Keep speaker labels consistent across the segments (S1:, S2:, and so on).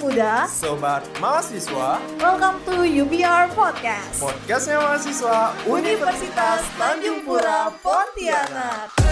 S1: muda,
S2: Sobat mahasiswa,
S1: welcome to UPR Podcast.
S2: podcastnya mahasiswa
S1: Universitas Tanjung Pura Pontianak.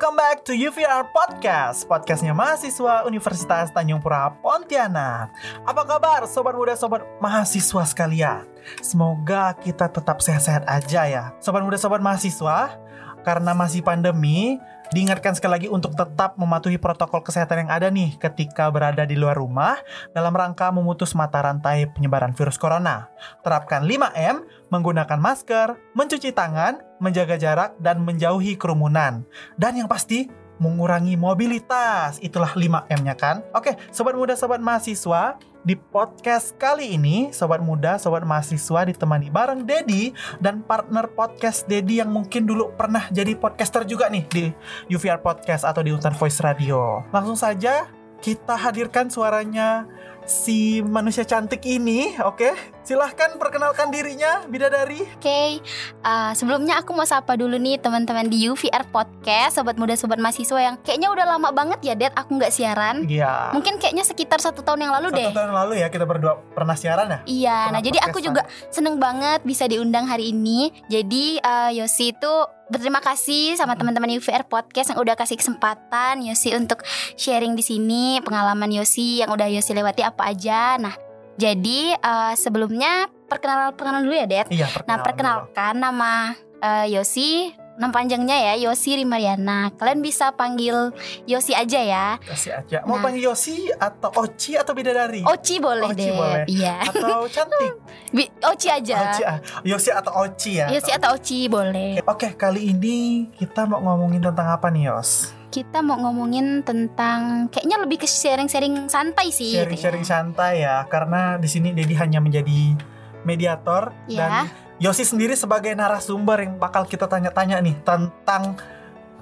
S3: Welcome back to UVR Podcast, podcastnya mahasiswa Universitas Tanjung Pura Pontianak. Apa kabar sobat muda, sobat mahasiswa sekalian? Semoga kita tetap sehat-sehat aja ya. Sobat muda, sobat mahasiswa, karena masih pandemi, diingatkan sekali lagi untuk tetap mematuhi protokol kesehatan yang ada nih ketika berada di luar rumah dalam rangka memutus mata rantai penyebaran virus corona. Terapkan 5M, menggunakan masker, mencuci tangan, menjaga jarak, dan menjauhi kerumunan. Dan yang pasti, mengurangi mobilitas. Itulah 5M-nya kan? Oke, sobat muda, sobat mahasiswa, di podcast kali ini, sobat muda, sobat mahasiswa ditemani bareng Dedi dan partner podcast Dedi yang mungkin dulu pernah jadi podcaster juga nih di UVR Podcast atau di Hutan Voice Radio. Langsung saja kita hadirkan suaranya si manusia cantik ini, oke? Silahkan perkenalkan dirinya, Bidadari.
S4: Oke, uh, sebelumnya aku mau sapa dulu nih teman-teman di UVR Podcast, sobat muda, sobat mahasiswa yang kayaknya udah lama banget ya, Dad, aku nggak siaran.
S3: Iya.
S4: Mungkin kayaknya sekitar satu tahun yang lalu
S3: Satu
S4: deh.
S3: tahun lalu ya kita berdua pernah siaran ya?
S4: Iya,
S3: Pernah
S4: nah jadi aku juga seneng banget bisa diundang hari ini. Jadi uh, Yosi itu berterima kasih sama teman-teman UVR Podcast yang udah kasih kesempatan Yosi untuk sharing di sini pengalaman Yosi yang udah Yosi lewati apa aja. Nah, jadi uh, sebelumnya perkenalan perkenalan dulu ya, Dad.
S3: Iya,
S4: Nah,
S3: perkenalan dulu.
S4: perkenalkan nama eh, Yosi, nama panjangnya ya Yosi Rimariana. Kalian bisa panggil Yosi aja ya.
S3: Kasih aja. Mau
S4: Nah.
S3: panggil Yosi atau Oci atau Bidadari?
S4: Oci boleh
S3: Oci
S4: deh.
S3: boleh.
S4: Iya.
S3: Atau cantik?
S4: Bi- Oci aja.
S3: Oci, ah. Yosi atau Oci ya?
S4: Yosi atau Oci boleh.
S3: Oke, kali ini kita mau ngomongin tentang apa nih, Yos?
S4: Kita mau ngomongin tentang kayaknya lebih ke sharing-sharing santai sih. gitu ya.
S3: Sharing-sharing santai ya, karena di sini Dedi hanya menjadi mediator
S4: Ya.
S3: dan Yosi sendiri sebagai narasumber yang bakal kita tanya-tanya nih tentang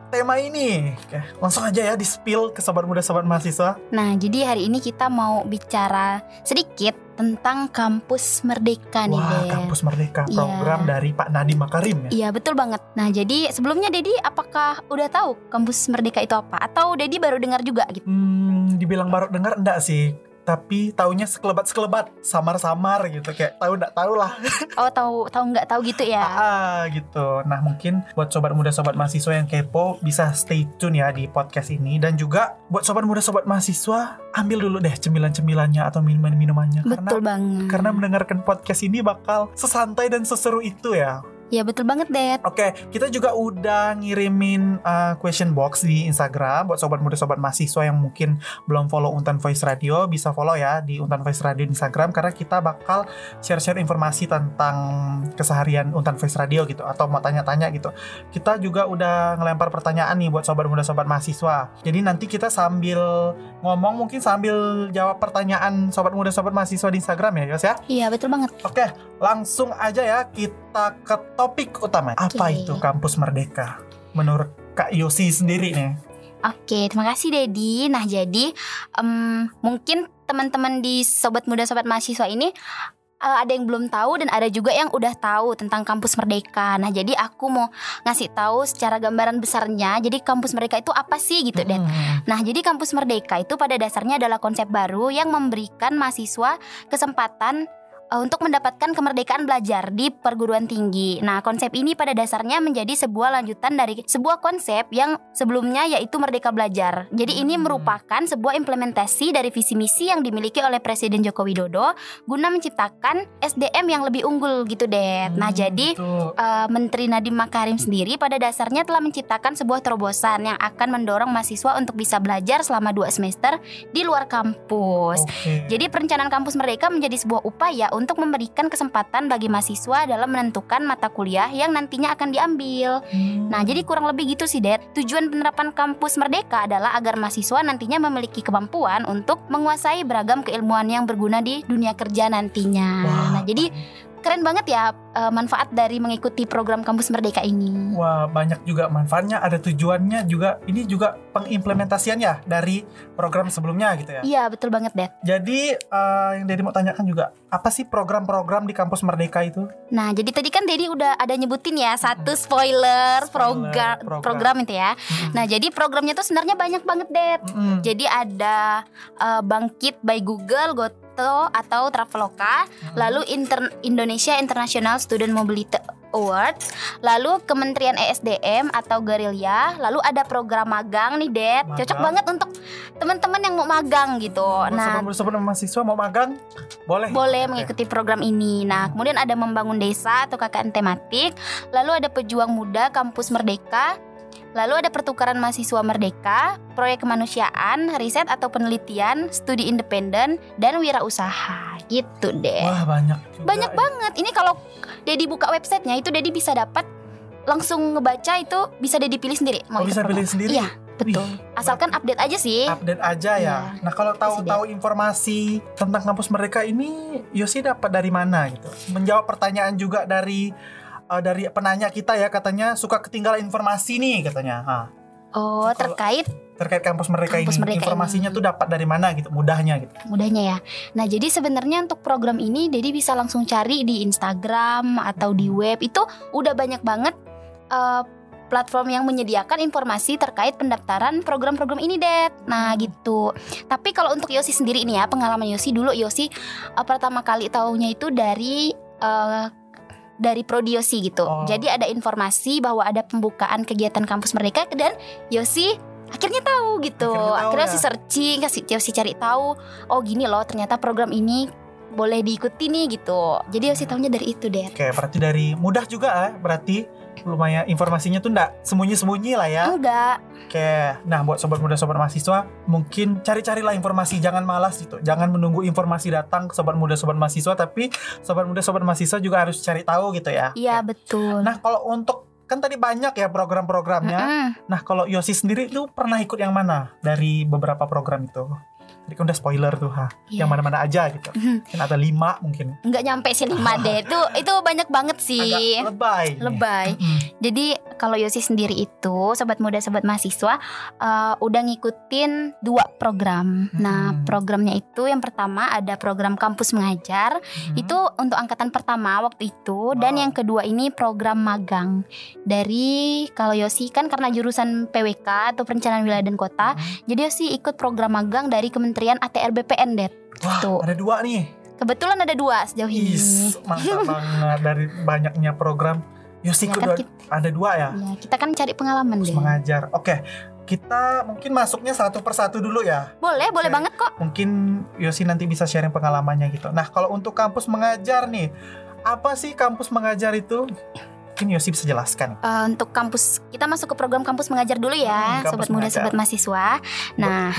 S3: tema ini. Oke, langsung aja ya di-spill ke sobat muda sobat mahasiswa.
S4: Nah, jadi hari ini kita mau bicara sedikit tentang kampus Merdeka nih,
S3: Wah. Kampus Merdeka,
S4: Iya.
S3: program dari Pak Nadiem Makarim ya.
S4: Iya betul banget. Nah jadi sebelumnya Dedi apakah udah tahu kampus Merdeka itu apa? Atau Dedi baru dengar juga gitu?
S3: Hmm, dibilang baru dengar enggak sih? Tapi taunya sekelebat-sekelebat, samar-samar gitu kayak tahu enggak tahu lah.
S4: Oh tahu tahu nggak tahu gitu ya?
S3: Ah, gitu. Nah, mungkin buat sobat muda sobat mahasiswa yang kepo bisa stay tune ya di podcast ini dan juga buat sobat muda sobat mahasiswa ambil dulu deh cemilan-cemilannya atau minuman-minumannya
S4: Betul
S3: karena
S4: banget.
S3: karena mendengarkan podcast ini bakal sesantai dan seseru itu ya.
S4: Ya betul banget Ded.
S3: Oke, kita juga udah ngirimin uh, question box di Instagram buat sobat muda sobat mahasiswa yang mungkin belum follow Untan Voice Radio bisa follow ya di Untan Voice Radio di Instagram karena kita bakal share-share informasi tentang keseharian Untan Voice Radio gitu atau mau tanya-tanya gitu. Kita juga udah ngelempar pertanyaan nih buat sobat muda sobat mahasiswa. Jadi nanti kita sambil ngomong mungkin sambil jawab pertanyaan sobat muda sobat mahasiswa di Instagram ya, Yos ya.
S4: Iya betul banget.
S3: Oke, langsung aja ya kita ke topik utama. Apa itu kampus Merdeka? Menurut Kak Yosi sendiri nih.
S4: Oke terima kasih Dedi. Nah jadi em, mungkin teman-teman di sobat muda sobat mahasiswa ini eh, ada yang belum tahu dan ada juga yang udah tahu tentang kampus Merdeka. Nah jadi aku mau ngasih tahu secara gambaran besarnya. Jadi kampus Merdeka itu apa sih gitu Ded?
S3: Hmm.
S4: Nah, jadi kampus Merdeka itu pada dasarnya adalah konsep baru yang memberikan mahasiswa kesempatan uh, untuk mendapatkan kemerdekaan belajar di perguruan tinggi. Nah, konsep ini pada dasarnya menjadi sebuah lanjutan dari sebuah konsep yang sebelumnya yaitu Merdeka Belajar. Jadi ini
S3: Hmm.
S4: merupakan sebuah implementasi dari visi misi yang dimiliki oleh Presiden Joko Widodo guna menciptakan SDM yang lebih unggul gitu, Det. Nah,
S3: Hmm,
S4: jadi. Uh, Menteri Nadiem Makarim sendiri pada dasarnya telah menciptakan sebuah terobosan yang akan mendorong mahasiswa untuk bisa belajar selama dua semester di luar kampus.
S3: Oke.
S4: Jadi perencanaan kampus mereka menjadi sebuah upaya untuk memberikan kesempatan bagi mahasiswa dalam menentukan mata kuliah yang nantinya akan diambil.
S3: Hmm.
S4: Nah, jadi kurang lebih gitu sih, Det. Tujuan penerapan kampus Merdeka adalah agar mahasiswa nantinya memiliki kemampuan untuk menguasai beragam keilmuan yang berguna di dunia kerja nantinya.
S3: Wah,
S4: Nah, jadi keren banget ya eh, manfaat dari mengikuti program Kampus Merdeka ini.
S3: Wah, banyak juga manfaatnya, ada tujuannya juga. Ini juga pengimplementasiannya dari program sebelumnya gitu ya.
S4: Iya, betul banget, Dad.
S3: Jadi eh, yang Dedi mau tanyakan juga, apa sih program-program di kampus Merdeka itu?
S4: Nah, jadi tadi kan Dedi udah ada nyebutin ya satu spoiler,
S3: Spoiler,
S4: program
S3: program.
S4: program itu ya. Nah, jadi programnya tuh sebenarnya banyak banget, Dad.
S3: Mm-mm.
S4: Jadi ada eh, Bangkit by Google, Goto atau Traveloka, lalu Inter- Indonesia International Student Mobility Award, lalu Kementerian ESDM atau Gerilya, lalu ada program magang nih, Dad. Cocok banget untuk teman-teman yang mau magang gitu. Nah,
S3: sobat-sobat mahasiswa mau magang, boleh.
S4: boleh
S3: Oke.
S4: mengikuti program ini. Nah, kemudian ada membangun desa atau KKN tematik, lalu ada pejuang muda kampus merdeka, lalu ada pertukaran mahasiswa merdeka, proyek kemanusiaan, riset atau penelitian, studi independen, dan wirausaha. Gitu deh.
S3: Wah, banyak juga.
S4: Banyak
S3: ya.
S4: banget. Ini kalau Dedi buka websitenya itu Dedi bisa dapat langsung ngebaca itu bisa Dedi pilih sendiri.
S3: Oh,
S4: ikut
S3: bisa
S4: program.
S3: pilih sendiri?
S4: Iya, betul. Asalkan update aja sih.
S3: update aja ya.
S4: Iya.
S3: Nah kalau tahu-tahu informasi tentang kampus mereka ini, Yosi dapat dari mana gitu? Menjawab pertanyaan juga dari eh, dari penanya kita ya katanya suka ketinggalan informasi nih katanya. Hah,
S4: Oh, terkait
S3: terkait kampus mereka
S4: Kampus
S3: ini
S4: Merdeka
S3: informasinya
S4: ini.
S3: tuh dapat dari mana gitu? Mudahnya gitu.
S4: mudahnya ya. Nah, jadi sebenarnya untuk program ini Dedi bisa langsung cari di Instagram atau di web. Itu udah banyak banget eh, platform yang menyediakan informasi terkait pendaftaran program-program ini, Dad. Nah, gitu. Tapi kalau untuk Yosi sendiri ini ya, pengalaman Yosi dulu Yosi eh, pertama kali taunya itu dari eh, dari Prodi Yosi gitu.
S3: Oh.
S4: Jadi ada informasi bahwa ada pembukaan kegiatan kampus Merdeka dan Yosi akhirnya tahu gitu.
S3: Akhirnya tahu
S4: Akhirnya
S3: ya.
S4: Yosi searching, kasih Yosi cari tahu, oh gini loh ternyata program ini boleh diikuti nih gitu. Jadi Yosi tahunya dari itu deh.
S3: Oke, berarti dari mudah juga ya. Berarti lumayan informasinya tuh enggak sembunyi-sembunyi lah ya.
S4: Enggak.
S3: Oke, nah buat sobat muda sobat mahasiswa, mungkin cari-carilah informasi, jangan malas gitu. Jangan menunggu informasi datang ke sobat muda sobat mahasiswa, tapi sobat muda sobat mahasiswa juga harus cari tahu gitu ya.
S4: Iya betul.
S3: Nah, kalau untuk kan tadi banyak ya program-programnya.
S4: Mm-mm.
S3: Nah, kalau Yosi sendiri itu pernah ikut yang mana dari beberapa program itu? Tadi kan udah spoiler tuh, ha.
S4: Iya.
S3: Yang mana-mana aja gitu.
S4: Mhm.
S3: Kan ada lima mungkin.
S4: Enggak nyampe sih lima deh. Itu itu banyak banget sih.
S3: Agak lebay.
S4: Lebay.
S3: Mm-mm.
S4: Jadi kalau Yosi sendiri itu sobat muda sobat mahasiswa eh, udah ngikutin dua program. Nah
S3: Hmm.
S4: programnya itu yang pertama ada program kampus mengajar
S3: Mhm.
S4: itu untuk angkatan pertama waktu itu dan
S3: Wow.
S4: yang kedua ini program magang dari kalau Yosi kan karena jurusan PWK atau perencanaan wilayah dan kota
S3: Mhm.
S4: jadi Yosi ikut program magang dari Kementerian ATR BPN Det.
S3: Wah,
S4: Tuh.
S3: ada dua nih.
S4: Kebetulan ada dua sejauh ini.
S3: Is, mantap banget dari banyaknya program. Yosi
S4: Ya kan kita,
S3: ada dua ya.
S4: ya, kita kan cari pengalaman
S3: Terus
S4: deh.
S3: mengajar. Oke, kita mungkin masuknya satu persatu dulu ya.
S4: Boleh, boleh
S3: Oke.
S4: banget kok.
S3: Mungkin Yosi nanti bisa sharing pengalamannya gitu. Nah, kalau untuk kampus mengajar nih, apa sih kampus mengajar itu? Mungkin Yosi bisa jelaskan.
S4: Eh, untuk kampus kita masuk ke program kampus mengajar dulu ya
S3: Hmm,
S4: sobat muda
S3: mengajar.
S4: sobat mahasiswa. Nah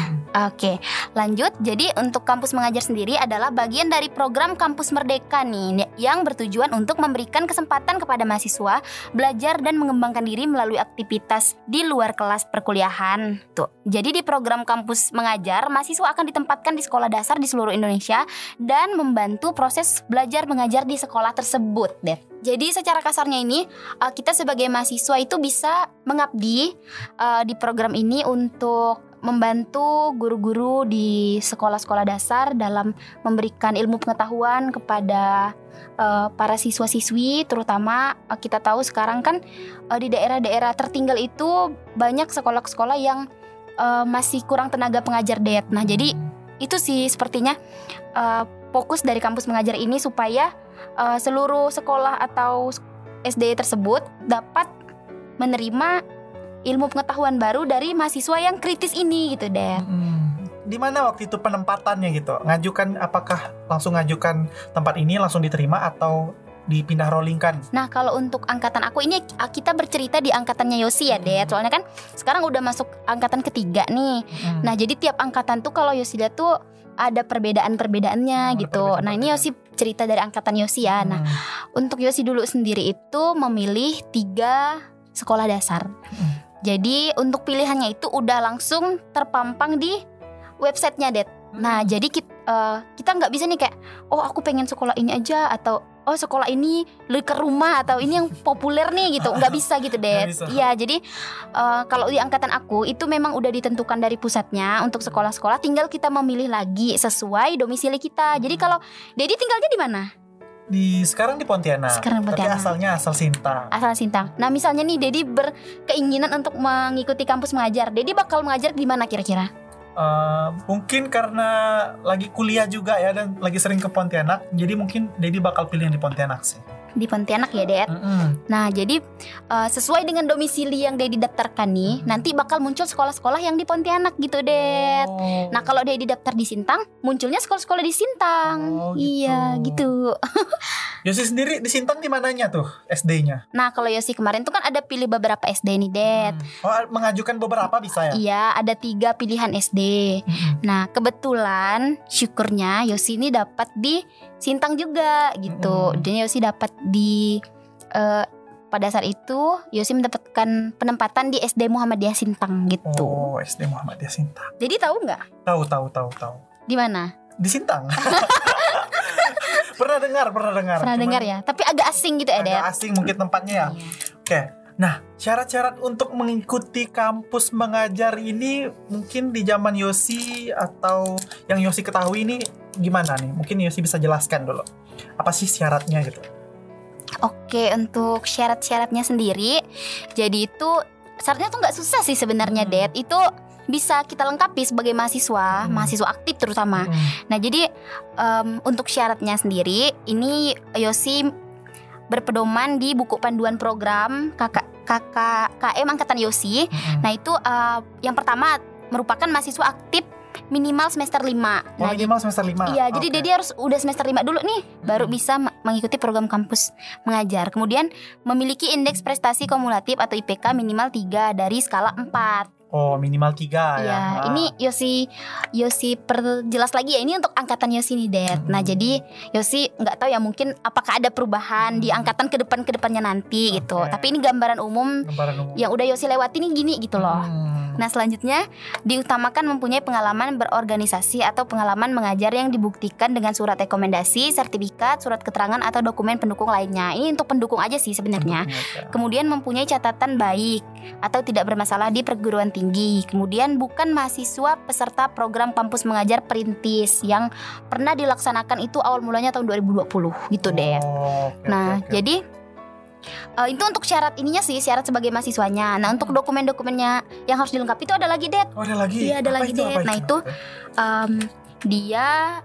S4: oke. Lanjut jadi untuk kampus mengajar sendiri adalah bagian dari program kampus merdeka nih yang bertujuan untuk memberikan kesempatan kepada mahasiswa belajar dan mengembangkan diri melalui aktivitas di luar kelas perkuliahan. Tuh jadi di program kampus mengajar mahasiswa akan ditempatkan di sekolah dasar di seluruh Indonesia dan membantu proses belajar mengajar di sekolah tersebut deh jadi secara kasarnya ini uh, kita sebagai mahasiswa itu bisa mengabdi uh, di program ini untuk membantu guru-guru di sekolah-sekolah dasar dalam memberikan ilmu pengetahuan kepada uh, para siswa-siswi terutama uh, kita tahu sekarang kan uh, di daerah-daerah tertinggal itu banyak sekolah-sekolah yang uh, masih kurang tenaga pengajar det. Nah, jadi itu sih sepertinya uh, fokus dari kampus mengajar ini supaya uh, seluruh sekolah atau SD tersebut dapat menerima ilmu pengetahuan baru dari mahasiswa yang kritis ini gitu deh.
S3: Hmm. Di mana waktu itu penempatannya gitu? Ngajukan apakah langsung ngajukan tempat ini langsung diterima atau dipindah rollingkan?
S4: Nah kalau untuk angkatan aku ini kita bercerita di angkatannya Yosi ya deh. Soalnya kan sekarang udah masuk angkatan ketiga nih.
S3: Hmm.
S4: Nah jadi tiap angkatan tuh kalau Yosi lihat tuh ada perbedaan-perbedaannya
S3: ada
S4: gitu. Nah ini Yosi cerita dari angkatan Yosi ya. Nah
S3: Hmm.
S4: Untuk Yosi dulu sendiri itu memilih tiga sekolah dasar.
S3: Hmm.
S4: Jadi untuk pilihannya itu udah langsung terpampang di websitenya Det.
S3: Hmm.
S4: Nah jadi kita kita nggak bisa nih kayak oh aku pengen sekolah ini aja atau oh sekolah ini lebih ke rumah atau ini yang populer nih gitu. Nggak bisa gitu deh iya jadi eh, kalau di angkatan aku itu memang udah ditentukan dari pusatnya untuk sekolah-sekolah tinggal kita memilih lagi sesuai domisili kita. Jadi kalau Dedi tinggalnya di mana?
S3: Di sekarang di Pontianak.
S4: Sekarang di
S3: Tapi
S4: Pontianak.
S3: asalnya asal Sintang.
S4: asal Sintang. Nah misalnya nih Dedi berkeinginan untuk mengikuti kampus mengajar. Dedi bakal mengajar di mana kira-kira
S3: Eh, mungkin karena lagi kuliah juga ya dan lagi sering ke Pontianak, jadi mungkin Dedi bakal pilih yang di Pontianak sih.
S4: Di Pontianak ya Ded
S3: Mm-mm.
S4: Nah, jadi eh, sesuai dengan domisili yang dia didaftarkan nih, nanti bakal muncul sekolah-sekolah yang di Pontianak gitu, Det.
S3: Oh.
S4: Nah, kalau dia didaftar di Sintang, munculnya sekolah-sekolah di Sintang.
S3: Oh, gitu.
S4: Iya, gitu.
S3: Yosi sendiri di Sintang di mananya tuh SD-nya?
S4: Nah, kalau Yosi kemarin tuh kan ada pilih beberapa SD nih, Det.
S3: Hmm. Oh, mengajukan beberapa bisa ya?
S4: Iya, ada tiga pilihan SD.
S3: Mm-mm.
S4: Nah, kebetulan syukurnya Yosi ini dapat di Sintang juga gitu.
S3: Mm.
S4: Dan Yosi dapat di eh, pada saat itu Yosi mendapatkan penempatan di SD Muhammadiyah Sintang gitu.
S3: Oh, SD Muhammadiyah Sintang.
S4: Jadi tahu nggak
S3: Tahu, tahu, tahu, tahu.
S4: di mana?
S3: Di Sintang. pernah dengar, pernah dengar.
S4: Pernah
S3: Cuman
S4: dengar ya? Tapi agak asing gitu ya,
S3: Agak asing mungkin tempatnya ya.
S4: Iya.
S3: Oke. Nah, syarat-syarat untuk mengikuti kampus mengajar ini mungkin di zaman Yosi atau yang Yosi ketahui ini gimana nih? Mungkin Yosi bisa jelaskan dulu. Apa sih syaratnya gitu?
S4: Oke, untuk syarat-syaratnya sendiri, jadi itu syaratnya tuh nggak susah sih sebenarnya,
S3: Hmm.
S4: Dad. Itu bisa kita lengkapi sebagai mahasiswa,
S3: Hmm.
S4: mahasiswa aktif terutama.
S3: Hmm.
S4: Nah, jadi em, untuk syaratnya sendiri, ini Yosi berpedoman di buku panduan program kakak kakak KM angkatan Yosi.
S3: Hmm.
S4: Nah, itu eh, yang pertama merupakan mahasiswa aktif minimal semester 5.
S3: Oh,
S4: Nah,
S3: minimal semester 5.
S4: Iya, jadi Dedi harus udah semester 5 dulu nih baru bisa mengikuti program kampus mengajar. Kemudian memiliki indeks prestasi kumulatif atau IPK minimal 3 dari skala 4.
S3: Oh, minimal 3 ya.
S4: Ya,
S3: Ah.
S4: ini Yosi Yosi perjelas lagi ya ini untuk angkatan Yosi nih. Nah,
S3: Hmm.
S4: jadi Yosi nggak tahu ya mungkin apakah ada perubahan di
S3: Hmm.
S4: angkatan ke depan ke depannya nanti gitu.
S3: Oke.
S4: Tapi ini gambaran umum
S3: Gambaran umum.
S4: yang udah Yosi lewati nih gini gitu loh.
S3: Hmm.
S4: Nah selanjutnya diutamakan mempunyai pengalaman berorganisasi atau pengalaman mengajar yang dibuktikan dengan surat rekomendasi, sertifikat, surat keterangan atau dokumen pendukung lainnya. Ini untuk pendukung aja sih sebenarnya. Kemudian mempunyai catatan baik atau tidak bermasalah di perguruan tinggi. Kemudian bukan mahasiswa peserta program kampus mengajar perintis yang pernah dilaksanakan itu awal mulanya tahun 2020 gitu deh.
S3: Oh, oke,
S4: Nah,
S3: oke.
S4: jadi eh, itu untuk syarat ininya sih, syarat sebagai mahasiswanya. Nah, untuk dokumen-dokumennya yang harus dilengkapi itu ada lagi, Det.
S3: Oh, ada lagi.
S4: Iya, ada
S3: Apa
S4: lagi? Det. Nah, itu Em, dia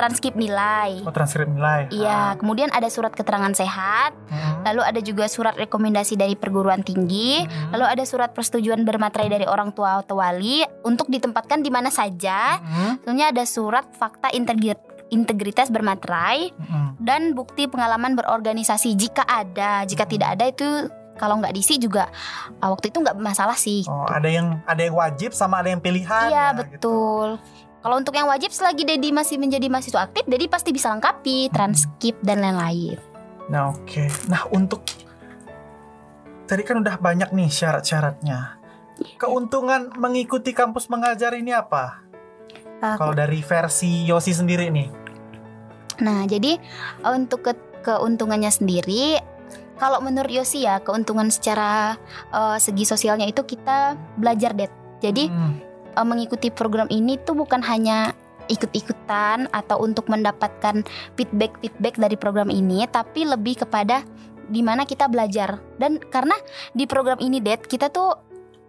S4: transkrip nilai.
S3: Oh, transkrip nilai.
S4: Iya, kemudian ada surat keterangan sehat,
S3: Hmm.
S4: lalu ada juga surat rekomendasi dari perguruan tinggi,
S3: Hmm.
S4: lalu ada surat persetujuan bermaterai dari orang tua atau wali untuk ditempatkan di mana saja.
S3: Hmm.
S4: Tentunya ada surat fakta integri- integritas bermaterai
S3: Hmm.
S4: dan bukti pengalaman berorganisasi jika ada. Jika
S3: Hmm.
S4: tidak ada itu kalau nggak diisi juga uh, waktu itu nggak masalah sih.
S3: Oh, ada yang ada yang wajib sama ada yang pilihan.
S4: Iya
S3: ya, gitu.
S4: Kalau untuk yang wajib selagi Dedi masih menjadi mahasiswa aktif, Dedi pasti bisa lengkapi transkrip dan lain-lain.
S3: Nah, oke. Nah, untuk tadi kan udah banyak nih syarat-syaratnya. Keuntungan mengikuti kampus mengajar ini apa?
S4: Uh,
S3: Kalau dari versi Yosi sendiri nih.
S4: Nah, jadi uh, untuk ke- keuntungannya sendiri, kalau menurut Yosi ya, keuntungan secara uh, segi sosialnya itu kita belajar det. Jadi
S3: Hmm.
S4: Uh, mengikuti program ini tuh bukan hanya ikut-ikutan atau untuk mendapatkan feedback-feedback dari program ini, tapi lebih kepada gimana kita belajar. Dan karena di program ini, Det, kita tuh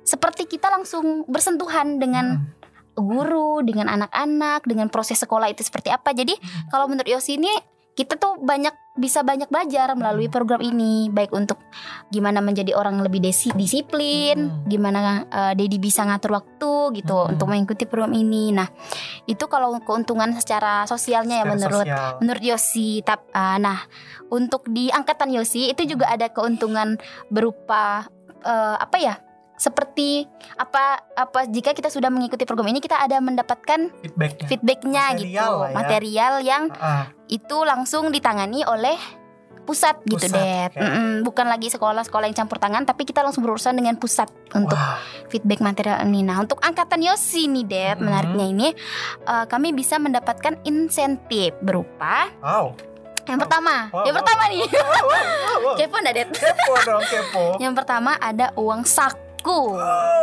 S4: seperti kita langsung bersentuhan dengan
S3: Hmm.
S4: guru, dengan anak-anak, dengan proses sekolah itu seperti apa. Jadi
S3: Hmm.
S4: kalau menurut Yosi ini kita tuh banyak bisa banyak belajar melalui
S3: Hmm.
S4: program ini, baik untuk gimana menjadi orang yang lebih desi- disiplin,
S3: Hmm.
S4: gimana uh, Dedi bisa ngatur waktu gitu
S3: Hmm.
S4: untuk mengikuti program ini. Nah, itu kalau keuntungan secara sosialnya ya
S3: Secara
S4: menurut
S3: sosial.
S4: menurut Yosi. Tap, uh, nah, untuk di angkatan Yosi itu juga ada keuntungan berupa uh, apa ya? Seperti apa apa jika kita sudah mengikuti program ini kita ada mendapatkan
S3: feedbacknya.
S4: feedbacknya
S3: Material
S4: gitu,
S3: ya.
S4: material yang
S3: Ah,
S4: itu langsung ditangani oleh pusat gitu
S3: Pusat,
S4: deh.
S3: oke.
S4: Mm-mm, bukan lagi sekolah-sekolah yang campur tangan tapi kita langsung berurusan dengan pusat untuk feedback material ini. Nah, untuk angkatan Yosi nih, Det,
S3: Mhm.
S4: menariknya ini eh, kami bisa mendapatkan insentif berupa
S3: wow.
S4: Yang pertama,
S3: Wow,
S4: yang pertama nih.
S3: Wow, wow, wow.
S4: Kepo nggak, Det?
S3: Kepo dong, kepo.
S4: Yang pertama ada uang saku.
S3: Wow.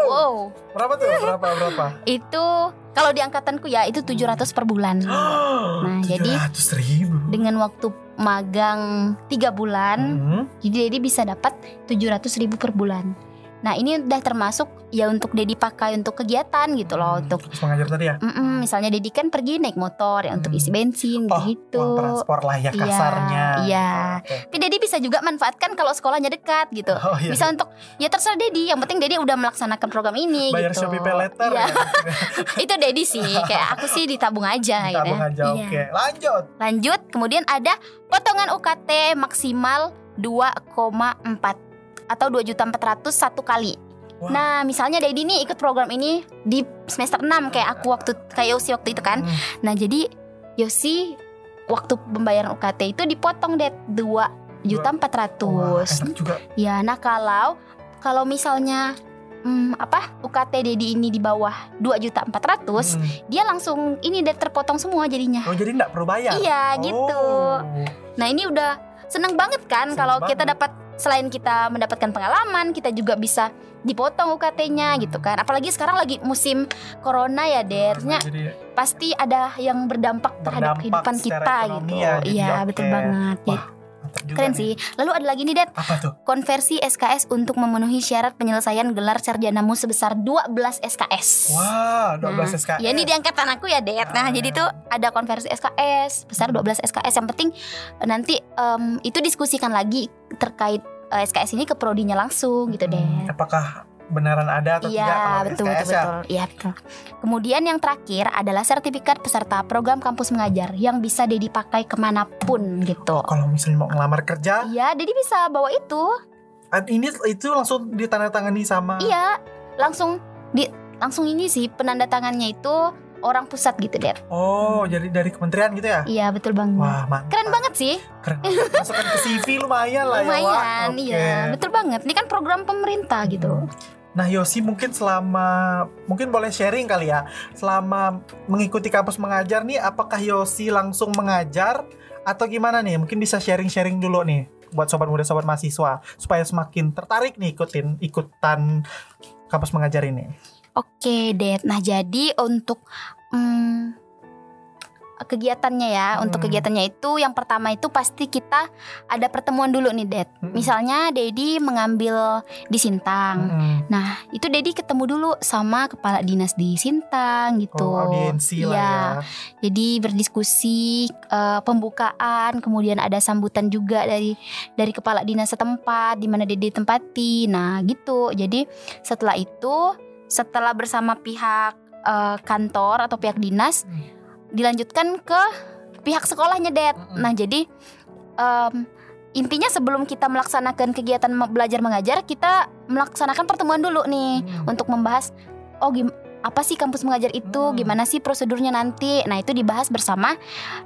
S4: Wow.
S3: Berapa tuh? Berapa? Berapa?
S4: Itu kalau di angkatanku ya itu 700 per bulan.
S3: nah,
S4: jadi-
S3: 700 ribu.
S4: Dengan waktu magang 3 bulan,
S3: Hmm.
S4: jadi Dedi bisa dapat 700 ribu per bulan. Nah ini udah termasuk ya untuk Dedi pakai untuk kegiatan gitu loh
S3: Hmm,
S4: untuk
S3: mengajar tadi ya?
S4: Mm-mm, misalnya Dedi kan pergi naik motor ya untuk
S3: Hmm.
S4: isi bensin
S3: Oh,
S4: gitu.
S3: uang transport lah ya
S4: Iya,
S3: kasarnya.
S4: iya.
S3: Oke.
S4: Tapi Dedi bisa juga manfaatkan kalau sekolahnya dekat gitu.
S3: Oh iya.
S4: Bisa untuk ya terserah Dedi. Yang penting Dedi udah melaksanakan program ini
S3: Bayar
S4: gitu.
S3: Shopee Pay Later
S4: Iya.
S3: ya.
S4: Itu Dedi sih. Kayak aku sih ditabung aja gitu
S3: Tabung
S4: ya.
S3: aja,
S4: Iya.
S3: oke. Lanjut.
S4: Lanjut, kemudian ada potongan UKT maksimal 2,4 atau 2 juta 400 satu kali.
S3: Wah.
S4: Nah, misalnya Dedi nih ikut program ini di semester 6 kayak aku waktu kayak Yosi waktu itu kan.
S3: Hmm.
S4: Nah, jadi Yosi waktu pembayaran UKT itu dipotong deh 2 juta 400.
S3: Wah, juga.
S4: Ya, nah kalau kalau misalnya hmm, apa UKT Dedi ini di bawah 2 juta 400,
S3: Hmm.
S4: dia langsung ini deh terpotong semua jadinya.
S3: Oh jadi nggak perlu bayar?
S4: Iya, gitu.
S3: Oh.
S4: Nah ini udah seneng banget kan
S3: Seneng
S4: kalau kita dapat selain kita mendapatkan pengalaman, kita juga bisa dipotong UKT-nya gitu kan. Apalagi sekarang lagi musim corona ya, Dernya pasti ada yang berdampak terhadap
S3: Berdampak
S4: kehidupan
S3: secara
S4: kita gitu.
S3: ya,
S4: Iya, betul banget.
S3: Wah, mantap juga
S4: keren
S3: nih.
S4: sih. Lalu ada lagi nih, Det,
S3: Apa tuh?
S4: konversi SKS untuk memenuhi syarat penyelesaian gelar sarjanamu sebesar 12 SKS.
S3: Wah, 12
S4: Nah,
S3: SKS.
S4: Ya ini di angkatan aku ya, Det. Nah,
S3: Ah.
S4: jadi tuh ada konversi SKS besar 12 SKS. Yang penting eh, nanti em, itu diskusikan lagi terkait eh, SKS ini ke prodinya langsung gitu,
S3: Hmm,
S4: Det.
S3: Apakah benaran ada atau tidak
S4: Iya,
S3: kalau
S4: betul,
S3: SKS
S4: betul,
S3: ya?
S4: betul. Iya, betul. Kemudian yang terakhir adalah sertifikat peserta program kampus mengajar yang bisa Dedi pakai ke mana pun gitu.
S3: Kalau misalnya mau ngelamar kerja,
S4: Iya, Dedi bisa bawa itu.
S3: ini itu langsung ditandatangani sama
S4: Iya, langsung di langsung ini sih penandatangannya itu orang pusat gitu, Det.
S3: Oh, jadi dari kementerian gitu ya?
S4: Iya, betul banget.
S3: Wah, mantap.
S4: Keren banget sih.
S3: Keren. Masukkan ke CV lumayan lah ya, Wak.
S4: Lumayan,
S3: Oke.
S4: iya, betul banget. Ini kan program pemerintah gitu.
S3: Nah Yosi mungkin selama mungkin boleh sharing kali ya selama mengikuti kampus mengajar nih apakah Yosi langsung mengajar atau gimana nih mungkin bisa sharing-sharing dulu nih buat sobat muda sobat mahasiswa supaya semakin tertarik nih ikutin ikutan kampus mengajar ini.
S4: Oke, Det. Nah, jadi untuk hmm, kegiatannya ya,
S3: Hmm.
S4: untuk kegiatannya itu yang pertama itu pasti kita ada pertemuan dulu nih, Det.
S3: Hmm.
S4: Misalnya Dedi mengambil di Sintang.
S3: Mm-mm.
S4: Nah, itu Dedi ketemu dulu sama kepala dinas di Sintang gitu.
S3: Oh, audiensi lah
S4: Iya.
S3: ya.
S4: Jadi berdiskusi eh, pembukaan, kemudian ada sambutan juga dari dari kepala dinas setempat di mana Dede tempati. Nah, gitu. Jadi setelah itu, setelah bersama pihak eh, kantor atau pihak dinas
S3: Hmm.
S4: Dilanjutkan ke pihak sekolahnya, Det.
S3: Mm-mm.
S4: Nah, jadi em, intinya sebelum kita melaksanakan kegiatan belajar mengajar, kita melaksanakan pertemuan dulu nih
S3: Hmm.
S4: untuk membahas oh gim apa sih kampus mengajar itu,
S3: Hmm.
S4: gimana sih prosedurnya nanti. Nah, itu dibahas bersama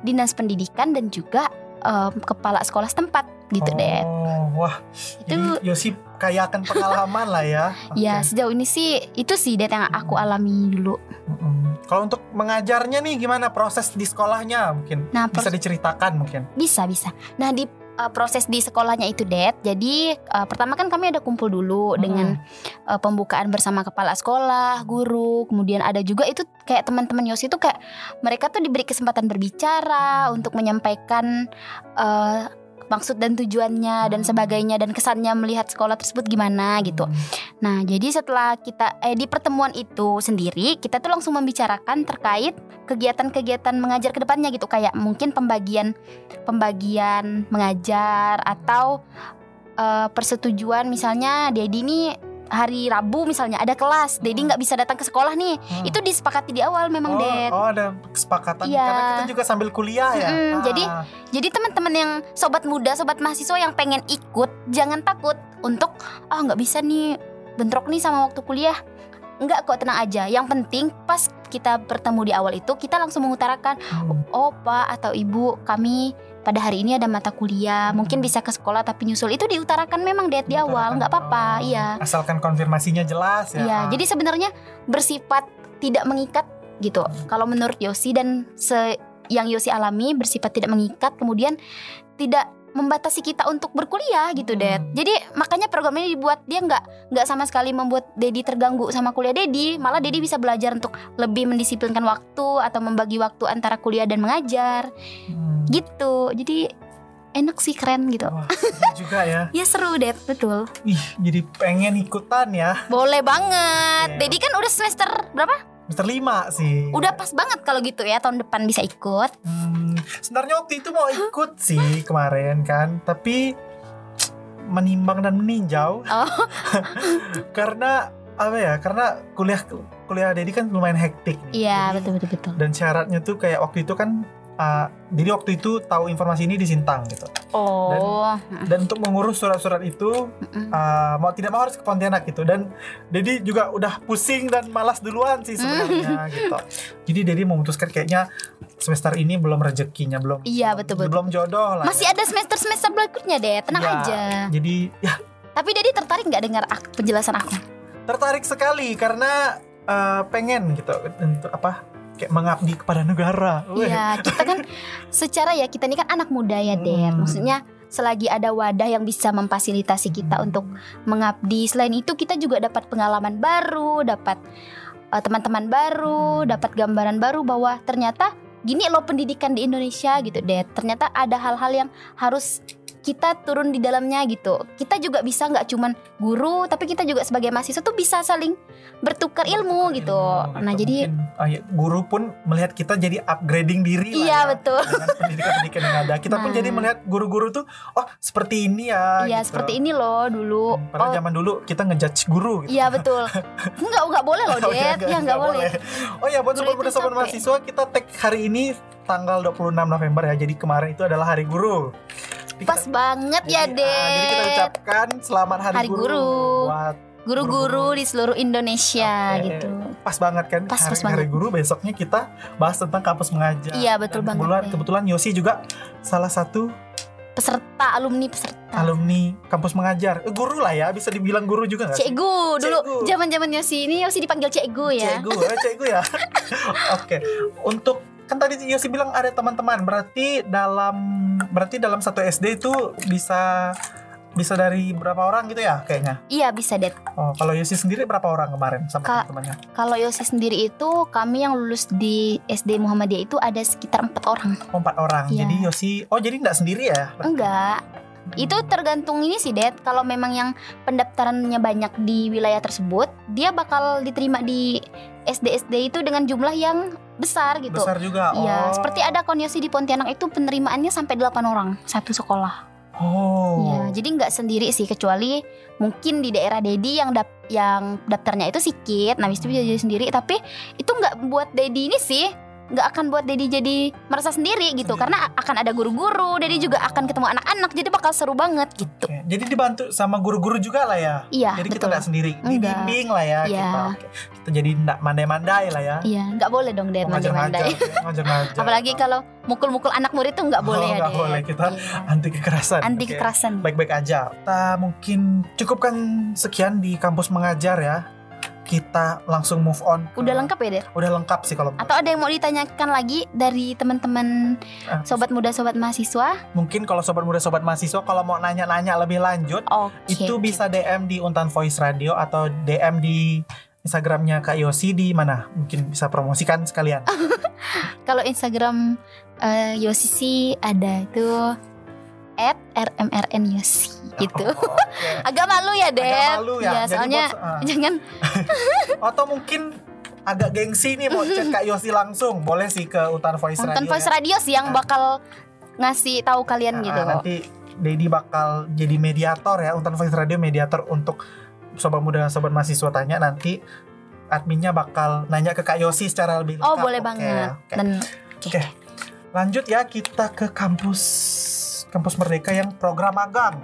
S4: Dinas Pendidikan dan juga em, kepala sekolah setempat gitu.
S3: Oh, wah.
S4: Itu
S3: Jadi Yosi kaya akan pengalaman lah ya.
S4: ya
S3: Oke.
S4: sejauh ini sih itu sih Det yang aku alami dulu.
S3: Mm-mm. Kalau untuk mengajarnya nih gimana proses di sekolahnya mungkin
S4: Nah,
S3: bisa diceritakan mungkin.
S4: bisa bisa. Nah, di uh, proses di sekolahnya itu, Det. Jadi uh, pertama kan kami ada kumpul dulu
S3: Hmm.
S4: dengan uh, pembukaan bersama kepala sekolah, guru, kemudian ada juga itu kayak teman-teman Yosi itu kayak mereka tuh diberi kesempatan berbicara untuk menyampaikan uh, maksud dan tujuannya dan
S3: Hmm.
S4: sebagainya dan kesannya melihat sekolah tersebut gimana gitu. Nah, jadi setelah kita eh di pertemuan itu sendiri, kita tuh langsung membicarakan terkait kegiatan-kegiatan mengajar ke depannya gitu kayak mungkin pembagian pembagian mengajar atau eh, persetujuan misalnya Dedi nih hari Rabu misalnya ada kelas, Dedi nggak bisa datang ke sekolah nih.
S3: Hmm.
S4: Itu disepakati di awal memang,
S3: oh,
S4: Det.
S3: oh ada kesepakatan
S4: Iya.
S3: karena kita juga sambil kuliah ya.
S4: Mm-mm,
S3: Ah.
S4: jadi Jadi teman-teman yang sobat muda, sobat mahasiswa yang pengen ikut, jangan takut untuk ah nggak bisa nih bentrok nih sama waktu kuliah. Enggak kok tenang aja. Yang penting pas kita bertemu di awal itu kita langsung mengutarakan,
S3: Hmm.
S4: "Oh, Pak atau Ibu, kami pada hari ini ada mata kuliah, mungkin bisa ke sekolah tapi nyusul." Itu diutarakan memang Det di awal, nggak apa-apa. Iya.
S3: Asalkan konfirmasinya jelas ya.
S4: Iya,
S3: Ah.
S4: jadi sebenarnya bersifat tidak mengikat gitu. Kalau menurut Yosi dan se yang Yosi alami bersifat tidak mengikat kemudian tidak membatasi kita untuk berkuliah gitu
S3: Hmm.
S4: Dad. Jadi makanya program ini dibuat dia nggak nggak sama sekali membuat Dedi terganggu sama kuliah Dedi, malah Dedi bisa belajar untuk lebih mendisiplinkan waktu atau membagi waktu antara kuliah dan mengajar
S3: Hmm.
S4: gitu. Jadi enak sih keren gitu.
S3: Wah, seru juga ya.
S4: Ya seru Dad, betul.
S3: Ih, jadi pengen ikutan ya.
S4: Boleh banget.
S3: Oke.
S4: Dedi kan udah semester berapa?
S3: Mister 5 sih.
S4: Udah pas banget kalau gitu ya tahun depan bisa ikut.
S3: Hmm, sebenarnya waktu itu mau ikut sih kemarin kan, tapi menimbang dan meninjau
S4: Oh.
S3: karena apa ya? Karena kuliah kuliah Dedi kan lumayan hektik.
S4: Iya betul betul betul.
S3: Dan syaratnya tuh kayak waktu itu kan uh, jadi waktu itu tahu informasi ini di Sintang gitu.
S4: Oh.
S3: Dan untuk mengurus surat-surat itu uh, mau tidak mau harus ke Pontianak gitu dan Dedi juga udah pusing dan malas duluan sih sebenarnya gitu. Jadi Dedi memutuskan kayaknya semester ini belum rezekinya belum
S4: Iya, betul, betul.
S3: belum jodoh lah.
S4: Masih ada semester semester berikutnya deh, tenang
S3: Iya.
S4: aja.
S3: Jadi ya
S4: Tapi Dedi tertarik nggak dengar penjelasan aku?
S3: tertarik sekali karena uh, pengen gitu untuk apa kayak mengabdi kepada negara.
S4: Iya, kita kan secara ya kita ini kan anak muda ya, Dad.
S3: Hmm.
S4: Maksudnya selagi ada wadah yang bisa memfasilitasi kita
S3: Hmm.
S4: untuk mengabdi. Selain itu kita juga dapat pengalaman baru, dapat eh, teman-teman baru,
S3: Hmm.
S4: dapat gambaran baru bahwa ternyata gini loh pendidikan di Indonesia gitu, Dad. Ternyata ada hal-hal yang harus kita turun di dalamnya gitu. Kita juga bisa nggak cuman guru, tapi kita juga sebagai mahasiswa tuh bisa saling bertukar ilmu gitu.
S3: Ilmu
S4: Nah, jadi
S3: Mungkin, ah, ya, guru pun melihat kita jadi upgrading diri lah
S4: iya
S3: ya.
S4: betul.
S3: dengan pendidikan-pendidikan yang ada. Kita pun
S4: Nah.
S3: jadi melihat guru-guru tuh, oh seperti ini ya.
S4: Iya,
S3: gitu.
S4: seperti ini loh dulu.
S3: Padahal
S4: Oh,
S3: zaman dulu kita ngejudge guru. Gitu.
S4: Iya betul. Enggak enggak boleh loh, Dad. Ya enggak boleh.
S3: Oh ya, buat
S4: Dulu
S3: sobat
S4: itu
S3: muda sobat
S4: capek.
S3: mahasiswa kita tag hari ini tanggal 26 November ya. Jadi kemarin itu adalah hari guru. Jadi
S4: Pas
S3: kita-
S4: banget ya,
S3: jadi, ah, jadi kita ucapkan selamat hari,
S4: Hari guru.
S3: buat
S4: Guru-guru di seluruh Indonesia
S3: Oke.
S4: gitu.
S3: pas banget kan
S4: Pas,
S3: hari,
S4: pas
S3: hari
S4: banget.
S3: guru besoknya kita bahas tentang kampus mengajar.
S4: Iya, betul
S3: Dan
S4: banget,
S3: Kebetulan,
S4: Dad.
S3: kebetulan Yosi juga salah satu
S4: Peserta, alumni peserta.
S3: alumni kampus mengajar. Eh, guru lah ya, bisa dibilang guru juga nggak?
S4: Cikgu dulu
S3: Cikgu.
S4: zaman-zaman Yosi ini Yosi dipanggil Cikgu ya.
S3: Cikgu, eh, cikgu ya. Oke, untuk kan tadi Yosi bilang ada teman-teman, berarti dalam berarti dalam satu SD itu bisa bisa dari berapa orang gitu ya kayaknya.
S4: Iya bisa Dad.
S3: Oh, kalau Yosi sendiri berapa orang kemarin sama
S4: Kak-
S3: teman-temannya?
S4: Kalau Yosi sendiri itu kami yang lulus di SD Muhammadiyah itu ada sekitar empat orang.
S3: Oh, empat orang.
S4: Iya.
S3: Jadi Yosi, oh jadi nggak sendiri ya?
S4: Enggak. Itu tergantung ini sih, Dad. Kalau memang yang pendaftarannya banyak di wilayah tersebut, dia bakal diterima di SD-SD itu dengan jumlah yang besar gitu.
S3: Besar juga.
S4: Iya,
S3: oh.
S4: seperti ada konyosi di Pontianak itu penerimaannya sampai 8 orang satu sekolah.
S3: Oh.
S4: Iya, jadi nggak sendiri sih kecuali mungkin di daerah Dedi yang dap- yang daftarnya itu sedikit, nah itu bisa jadi sendiri. Tapi itu nggak buat Dedi ini sih, nggak akan buat Dedi jadi merasa sendiri gitu, karena akan ada guru-guru, Dedi juga akan ketemu anak-anak, jadi bakal seru banget gitu.
S3: Oke, Jadi dibantu sama guru-guru juga lah ya.
S4: Iya,
S3: Jadi kita
S4: betul.
S3: nggak sendiri, dibimbing lah ya
S4: Iya.
S3: kita. Oke. Kita jadi nggak mandai-mandai lah ya.
S4: Iya, nggak boleh dong Ded
S3: Ngajar-ngajar,
S4: mandai-mandai. Apalagi kalau mukul-mukul anak murid tuh nggak
S3: Oh,
S4: boleh ya
S3: nggak boleh, kita
S4: Iya.
S3: anti kekerasan.
S4: anti kekerasan.
S3: Baik-baik aja. Kita mungkin cukupkan sekian di kampus mengajar ya. Kita langsung move on. ke-
S4: Udah lengkap ya Ded?
S3: Udah lengkap sih kalau
S4: Atau ada yang mau ditanyakan lagi dari teman-teman
S3: Ah,
S4: sobat muda sobat mahasiswa?
S3: mungkin kalau sobat muda sobat mahasiswa kalau mau nanya-nanya lebih lanjut
S4: Oke.
S3: itu bisa DM di Untan Voice Radio atau DM di Instagramnya Kak Yosi di mana? Mungkin bisa promosikan sekalian.
S4: Kalau Instagram eh, Yosi sih ada itu at rmrn Yosi gitu.
S3: Oh, oke.
S4: Agak malu ya, Ded.
S3: Agak malu ya.
S4: Iya,
S3: Jadi
S4: soalnya
S3: buat- ah.
S4: jangan
S3: atau mungkin agak gengsi nih mau cek Kak Yosi langsung. Boleh sih ke Untan Voice Radio.
S4: voice
S3: ya.
S4: radio sih yang
S3: Ah.
S4: bakal ngasih tahu kalian
S3: Nah,
S4: gitu.
S3: Nanti Dedi bakal jadi mediator ya Untan Voice Radio mediator untuk sobat muda sobat mahasiswa tanya nanti adminnya bakal nanya ke Kak Yosi secara lebih lengkap.
S4: Oh, boleh
S3: Oke,
S4: banget.
S3: oke.
S4: Dan
S3: Oke. Lanjut ya kita ke kampus kampus Merdeka yang program magang.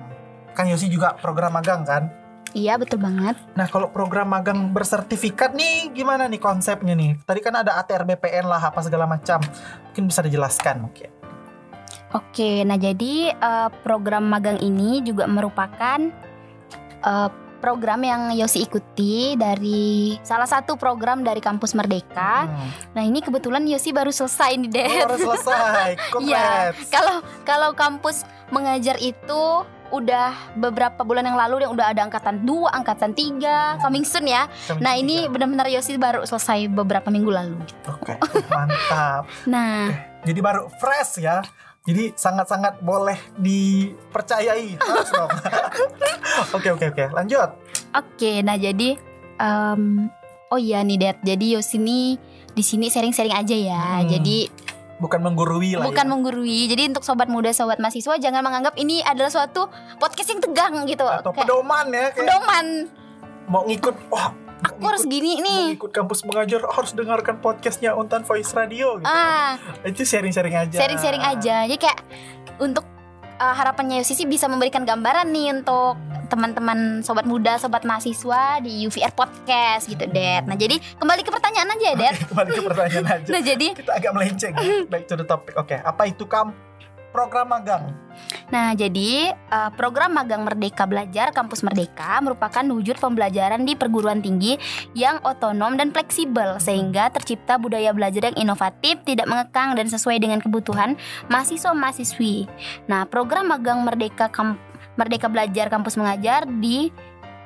S3: Kan Yosi juga program magang kan?
S4: iya betul banget.
S3: Nah kalau program magang bersertifikat nih gimana nih konsepnya nih? Tadi kan ada ATR BPN lah apa segala macam. Mungkin bisa dijelaskan mungkin.
S4: Oke, nah jadi eh, program magang ini juga merupakan eh, program yang Yosi ikuti dari salah satu program dari kampus Merdeka.
S3: Hmm.
S4: Nah ini kebetulan Yosi baru selesai nih Det.
S3: Oh, harus selesai.
S4: Iya. Kalau kalau kampus mengajar itu udah beberapa bulan yang lalu yang udah ada angkatan 2, angkatan 3, coming soon ya.
S3: Kami
S4: Nah, ini benar-benar Yosi baru selesai beberapa minggu lalu.
S3: Oke, mantap.
S4: Nah,
S3: Jadi baru fresh ya. Jadi sangat-sangat boleh dipercayai. Harus dong. Oke, oke, oke. Lanjut.
S4: oke. Nah, jadi em, oh iya nih Det. Jadi Yosi nih di sini sharing-sharing aja ya.
S3: Hmm.
S4: Jadi
S3: Bukan menggurui lah
S4: bukan
S3: ya.
S4: menggurui. Jadi untuk sobat muda, sobat mahasiswa jangan menganggap ini adalah suatu podcast yang tegang gitu.
S3: Atau
S4: Kayak
S3: pedoman ya. Kayak
S4: pedoman.
S3: mau ngikut. Wah,
S4: Aku harus
S3: ngikut-
S4: gini nih.
S3: ikut kampus mengajar harus dengarkan podcastnya Untan Voice Radio gitu.
S4: Ah,
S3: Itu sharing-sharing aja.
S4: sharing-sharing aja. Jadi kayak untuk uh, harapannya Yosi sih bisa memberikan gambaran nih untuk teman-teman sobat muda, sobat mahasiswa di UVR podcast gitu, Det. Nah, jadi kembali ke pertanyaan aja ya, Det.
S3: Kembali ke pertanyaan aja.
S4: Nah, jadi
S3: Kita agak melenceng. Back to the topic. Oke, apa itu kam program magang?
S4: Nah, jadi uh, program magang Merdeka Belajar Kampus Merdeka merupakan wujud pembelajaran di perguruan tinggi yang otonom dan fleksibel sehingga tercipta budaya belajar yang inovatif, tidak mengekang dan sesuai dengan kebutuhan mahasiswa-mahasiswi. Nah, program magang Merdeka Kam- Merdeka Belajar Kampus Mengajar di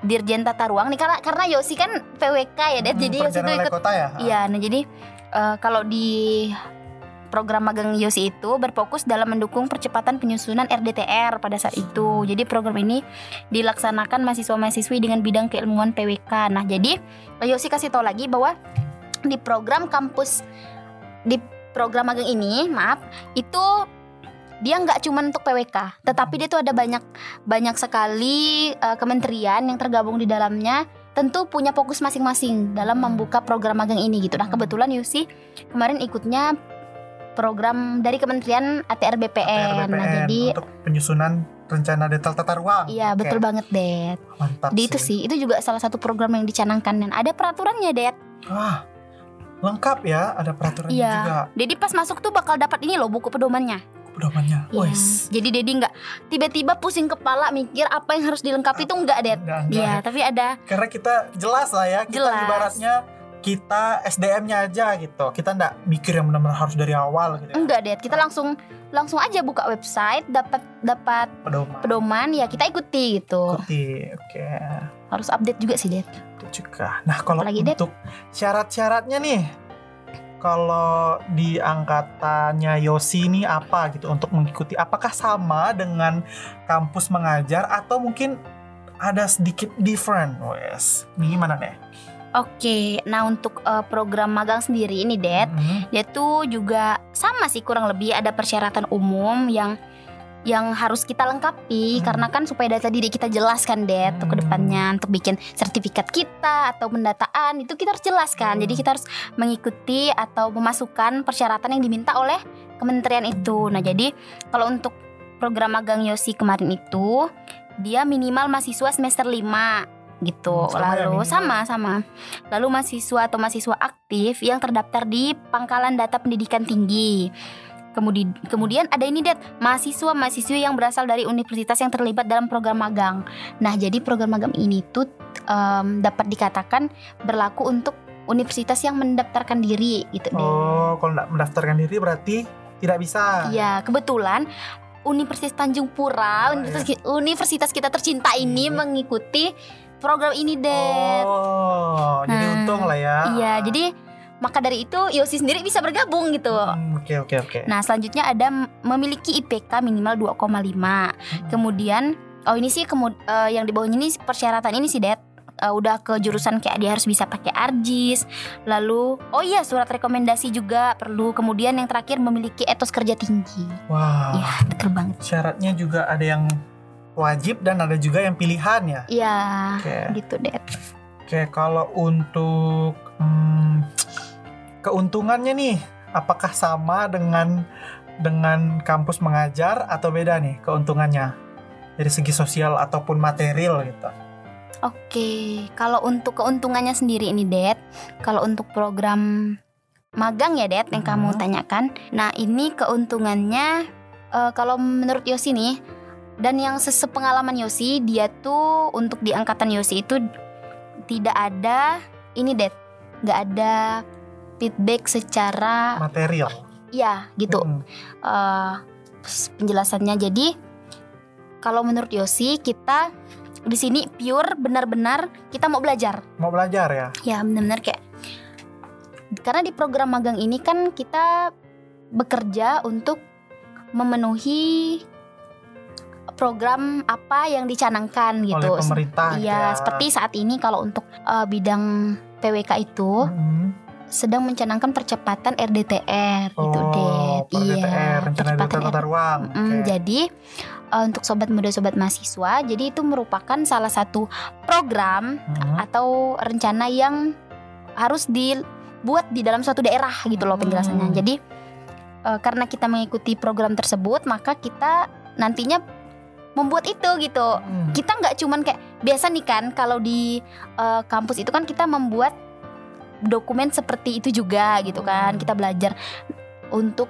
S4: Dirjen Tata Ruang nih karena karena Yosi kan PWK ya, Det.
S3: Hmm,
S4: jadi Yosi itu ikut
S3: kota ya.
S4: Iya, nah jadi eh, kalau di program magang Yosi itu berfokus dalam mendukung percepatan penyusunan RDTR pada saat itu. Jadi program ini dilaksanakan mahasiswa-mahasiswi dengan bidang keilmuan PWK. Nah, jadi Yosi kasih tahu lagi bahwa di program kampus di program magang ini, maaf, itu dia nggak cuma untuk PWK, tetapi dia tuh ada banyak banyak sekali eh, kementerian yang tergabung di dalamnya tentu punya fokus masing-masing dalam membuka program magang ini gitu. Nah kebetulan Yusi kemarin ikutnya program dari Kementerian ATR BPN. Nah
S3: RBPN
S4: jadi
S3: untuk penyusunan rencana detail tata ruang.
S4: iya
S3: Oke,
S4: betul banget Det.
S3: Mantap
S4: Di itu sih itu juga salah satu program yang dicanangkan dan ada peraturannya Det.
S3: Wah, lengkap ya, ada peraturannya
S4: Iya.
S3: juga.
S4: Jadi pas masuk tuh bakal dapat ini loh buku pedomannya.
S3: Pedomannya. Wes.
S4: Jadi Dedi nggak tiba-tiba pusing kepala mikir apa yang harus dilengkapi itu enggak Det. Iya tapi ada
S3: Karena kita jelas lah ya, kita
S4: Jelas.
S3: ibaratnya kita SDM-nya aja gitu. Kita nggak mikir yang benar-benar harus dari awal gitu ya.
S4: enggak Det. Kita langsung langsung aja buka website dapat dapat
S3: Pedoman.
S4: pedoman ya kita ikuti gitu.
S3: Ikuti. Oke.
S4: Harus update juga sih Det.
S3: Itu juga. Nah, kalau
S4: Apalagi,
S3: untuk syarat-syaratnya nih kalau di angkatannya Yosi ini apa gitu untuk mengikuti apakah sama dengan kampus mengajar atau mungkin ada sedikit different wes ini gimana deh
S4: Oke, nah untuk eh, program magang sendiri ini Det,
S3: Mhm.
S4: dia tuh juga sama sih kurang lebih ada persyaratan umum yang yang harus kita lengkapi
S3: Hmm.
S4: karena kan supaya data diri kita jelaskan Det untuk
S3: Hmm.
S4: ke depannya untuk bikin sertifikat kita atau pendataan itu kita harus jelaskan
S3: Hmm.
S4: jadi kita harus mengikuti atau memasukkan persyaratan yang diminta oleh kementerian itu nah jadi kalau untuk program magang Yosi kemarin itu dia minimal mahasiswa semester 5 gitu
S3: Hmm, sama ya
S4: lalu
S3: minimal.
S4: sama sama lalu mahasiswa atau mahasiswa aktif yang terdaftar di Pangkalan Data Pendidikan Tinggi Kemudian, kemudian ada ini Det, mahasiswa mahasiswi yang berasal dari universitas yang terlibat dalam program magang. Nah, jadi program magang ini tuh em, dapat dikatakan berlaku untuk universitas yang mendaftarkan diri gitu deh.
S3: oh kalau nggak mendaftarkan diri berarti tidak bisa
S4: Iya, kebetulan Universitas Tanjung Pura,
S3: Oh,
S4: universitas, universitas kita tercinta ini
S3: Iya.
S4: mengikuti program ini, Det.
S3: oh jadi
S4: Nah,
S3: untung lah ya
S4: Iya, jadi maka dari itu Yosi sendiri bisa bergabung gitu.
S3: Hmm, oke oke oke
S4: Nah, selanjutnya ada memiliki IPK minimal 2,5.
S3: Hmm.
S4: Kemudian oh ini sih kemud eh, yang di bawahnya ini persyaratan ini sih, Det. Eh, udah ke jurusan kayak dia harus bisa pakai ARJIS. Lalu oh iya surat rekomendasi juga perlu. Kemudian yang terakhir memiliki etos kerja tinggi.
S3: wah
S4: Iya, betul banget.
S3: syaratnya juga ada yang wajib dan ada juga yang pilihan ya
S4: Iya,
S3: oke
S4: gitu, Det.
S3: Oke, kalau untuk hmm, keuntungannya nih, apakah sama dengan dengan kampus mengajar atau beda nih keuntungannya dari segi sosial ataupun material gitu?
S4: Oke, kalau untuk keuntungannya sendiri ini, Det. Kalau untuk program magang ya, Det, yang kamu
S3: Mhm.
S4: tanyakan. Nah, ini keuntungannya eh, kalau menurut Yosi nih dan yang sepengalaman Yosi dia tuh untuk di angkatan Yosi itu tidak ada ini det nggak ada feedback secara
S3: Material.
S4: ya gitu
S3: Mm-mm.
S4: eh, penjelasannya. Jadi kalau menurut Yosi kita di sini pure benar-benar kita mau belajar.
S3: Mau belajar ya.
S4: Ya benar-benar kayak karena di program magang ini kan kita bekerja untuk memenuhi program apa yang dicanangkan gitu.
S3: Oleh pemerintah. gitu
S4: Iya,
S3: ya.
S4: seperti saat ini kalau untuk eh, bidang PWK itu
S3: Mm-mm.
S4: sedang mencanangkan percepatan RDTR gitu,
S3: Oh,
S4: Det.
S3: per DTR, rencana
S4: percepatan
S3: tata ruang.
S4: Mm,
S3: Oke.
S4: Jadi eh, untuk sobat muda sobat mahasiswa, jadi itu merupakan salah satu program
S3: Mm.
S4: atau rencana yang harus dibuat di dalam suatu daerah gitu loh penjelasannya.
S3: Hmm.
S4: Jadi eh, karena kita mengikuti program tersebut, maka kita nantinya membuat itu gitu.
S3: Mm.
S4: Kita nggak cuman kayak biasa nih kan kalau di eh, kampus itu kan kita membuat dokumen seperti itu juga gitu kan.
S3: Hmm.
S4: Kita belajar untuk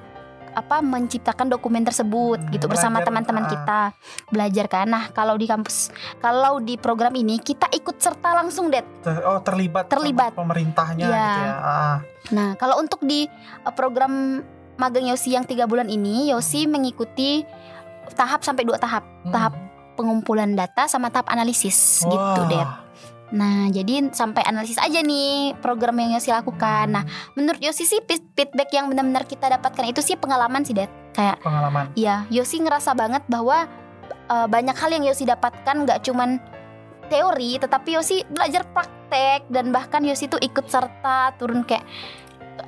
S4: apa menciptakan dokumen tersebut
S3: Hmm,
S4: gitu bersama teman-teman
S3: ah.
S4: kita belajar kan. Nah, kalau di kampus kalau di program ini kita ikut serta langsung Det.
S3: Ter- Oh terlibat
S4: Terlibat.
S3: pemerintahnya
S4: Iya.
S3: gitu ya. Ah.
S4: Nah, kalau untuk di uh, program magang Yosi yang tiga bulan ini, Yosi mengikuti tahap sampai dua tahap,
S3: Mm.
S4: tahap pengumpulan data sama tahap analisis gitu,
S3: Wah.
S4: Det. Nah, jadi sampai analisis aja nih program yang Yosi lakukan. Nah, menurut Yosi sih feed- feedback yang benar-benar kita dapatkan itu sih pengalaman sih, Det. Kayak
S3: pengalaman.
S4: Iya, Yosi ngerasa banget bahwa uh, banyak hal yang Yosi dapatkan nggak cuman teori, tetapi Yosi belajar praktek dan bahkan Yosi tuh ikut serta turun kayak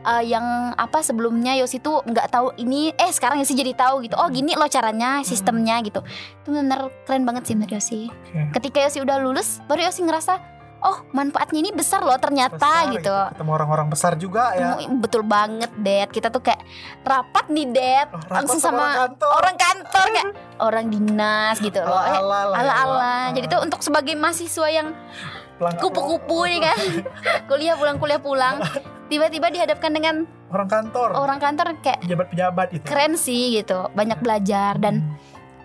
S4: uh, yang apa sebelumnya Yosi tuh nggak tahu ini, eh sekarang Yosi jadi tahu gitu. Oh gini loh caranya, sistemnya gitu. Itu benar keren banget sih menurut Yosi. Ketika Yosi udah lulus, baru Yosi ngerasa, oh manfaatnya ini besar loh ternyata
S3: Besar
S4: gitu.
S3: Ketemu orang-orang besar juga ya.
S4: Ketemu- Betul banget, Det. Kita tuh kayak rapat nih, Det.
S3: Oh, rapat
S4: langsung
S3: sama orang kantor.
S4: orang kantor kayak orang dinas gitu loh. Eh,
S3: Ala-ala lah ya,
S4: Ala-ala.
S3: Wak.
S4: Jadi tuh untuk sebagai mahasiswa yang kupu-kupu nih kan, kuliah pulang kuliah pulang, tiba-tiba dihadapkan dengan
S3: Orang kantor.
S4: orang kantor kayak
S3: Pejabat-pejabat itu.
S4: keren sih gitu, banyak belajar dan
S3: Hmm.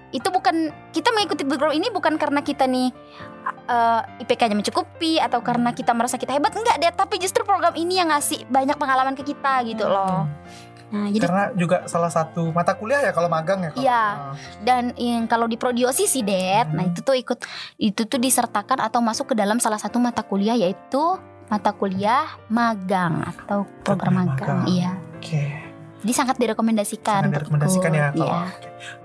S4: itu bukan kita mengikuti program ini bukan karena kita nih eh, IPK-nya mencukupi atau karena kita merasa kita hebat enggak deh, tapi justru program ini yang ngasih banyak pengalaman ke kita gitu loh. Nah, jadi
S3: Karena juga salah satu mata kuliah ya kalau magang ya. kalau-
S4: Iya.
S3: Ah.
S4: dan yang kalau di prodiosi sih Det nah
S3: Hmm.
S4: itu tuh ikut itu tuh disertakan atau masuk ke dalam salah satu mata kuliah yaitu mata kuliah magang atau program magang.
S3: magang.
S4: iya
S3: Oke.
S4: jadi sangat direkomendasikan
S3: Sangat direkomendasikan ya kalau
S4: Iya.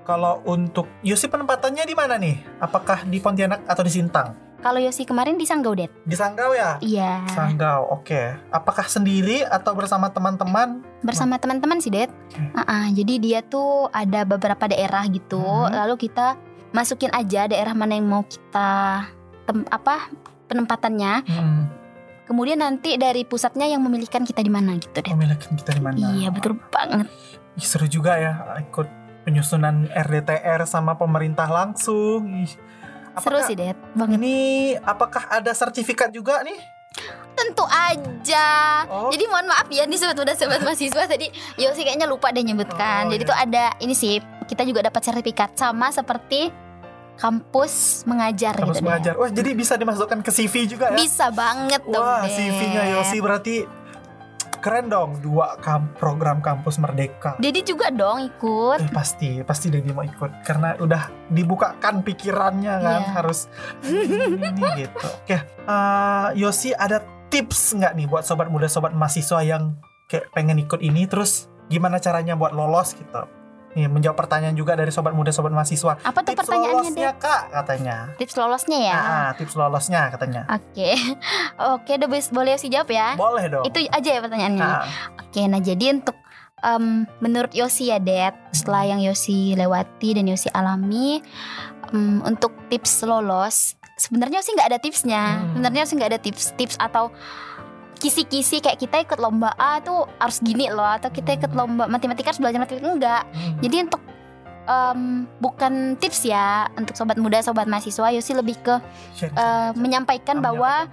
S3: kalau untuk Yosi penempatannya di mana nih? Apakah di Pontianak atau di Sintang?
S4: kalau Yosi kemarin di Sanggau Det
S3: Di Sanggau ya?
S4: iya
S3: Sanggau, oke. Apakah sendiri atau bersama teman-teman?
S4: bersama teman-teman sih Det Ah, ah, jadi dia tuh ada beberapa daerah gitu
S3: Hmm.
S4: lalu kita masukin aja daerah mana yang mau kita tem- apa penempatannya
S3: Hmm,
S4: kemudian nanti dari pusatnya yang memilihkan kita di mana gitu Det
S3: memiliki kita di mana?
S4: Iya betul banget.
S3: Ih, seru juga ya ikut penyusunan RDTR sama pemerintah langsung. Ih.
S4: Seru
S3: Apakah
S4: sih Det. Banget.
S3: Ini apakah ada sertifikat juga nih?
S4: Tentu aja.
S3: Oh.
S4: Jadi mohon maaf ya nih sobat muda sobat mahasiswa tadi Yosi kayaknya lupa deh nyebutkan.
S3: Oh,
S4: Jadi
S3: iya.
S4: tuh ada ini sih kita juga dapat sertifikat sama seperti kampus mengajar
S3: Harus
S4: gitu
S3: mengajar. Wah, jadi bisa dimasukkan ke CV juga ya?
S4: Bisa banget dong
S3: Wah. CV-nya Yosi berarti keren dong. Dua kam- program kampus merdeka.
S4: Dedi juga dong ikut.
S3: Eh, pasti, pasti Dedi mau ikut karena udah dibukakan pikirannya kan
S4: Iya.
S3: harus ini, ini gitu. Oke, eh, Yosi ada tips nggak nih buat sobat muda, sobat mahasiswa yang kayak pengen ikut ini, terus gimana caranya buat lolos gitu? Nih menjawab pertanyaan juga dari sobat muda, sobat mahasiswa.
S4: Apa tuh
S3: Tips
S4: pertanyaannya
S3: lolosnya
S4: deh?
S3: kak katanya.
S4: Tips lolosnya ya.
S3: Ah, tips lolosnya katanya.
S4: Oke. Oke, udah bis- boleh Yosi jawab ya.
S3: Boleh dong.
S4: Itu aja ya pertanyaannya.
S3: Ah,
S4: Oke, nah jadi untuk em, menurut Yosi ya, Det, setelah yang Yosi lewati dan Yosi alami, em, untuk tips lolos, sebenarnya Yosi nggak ada tipsnya.
S3: Hmm.
S4: Sebenarnya Yosi nggak ada tips-tips atau kisi-kisi kayak kita ikut lomba A tuh harus gini loh, atau kita ikut lomba matematika harus belajar matematika enggak.
S3: hmm.
S4: Jadi untuk em, bukan tips ya untuk sobat muda, sobat mahasiswa, Yosi lebih ke
S3: share.
S4: menyampaikan bahwa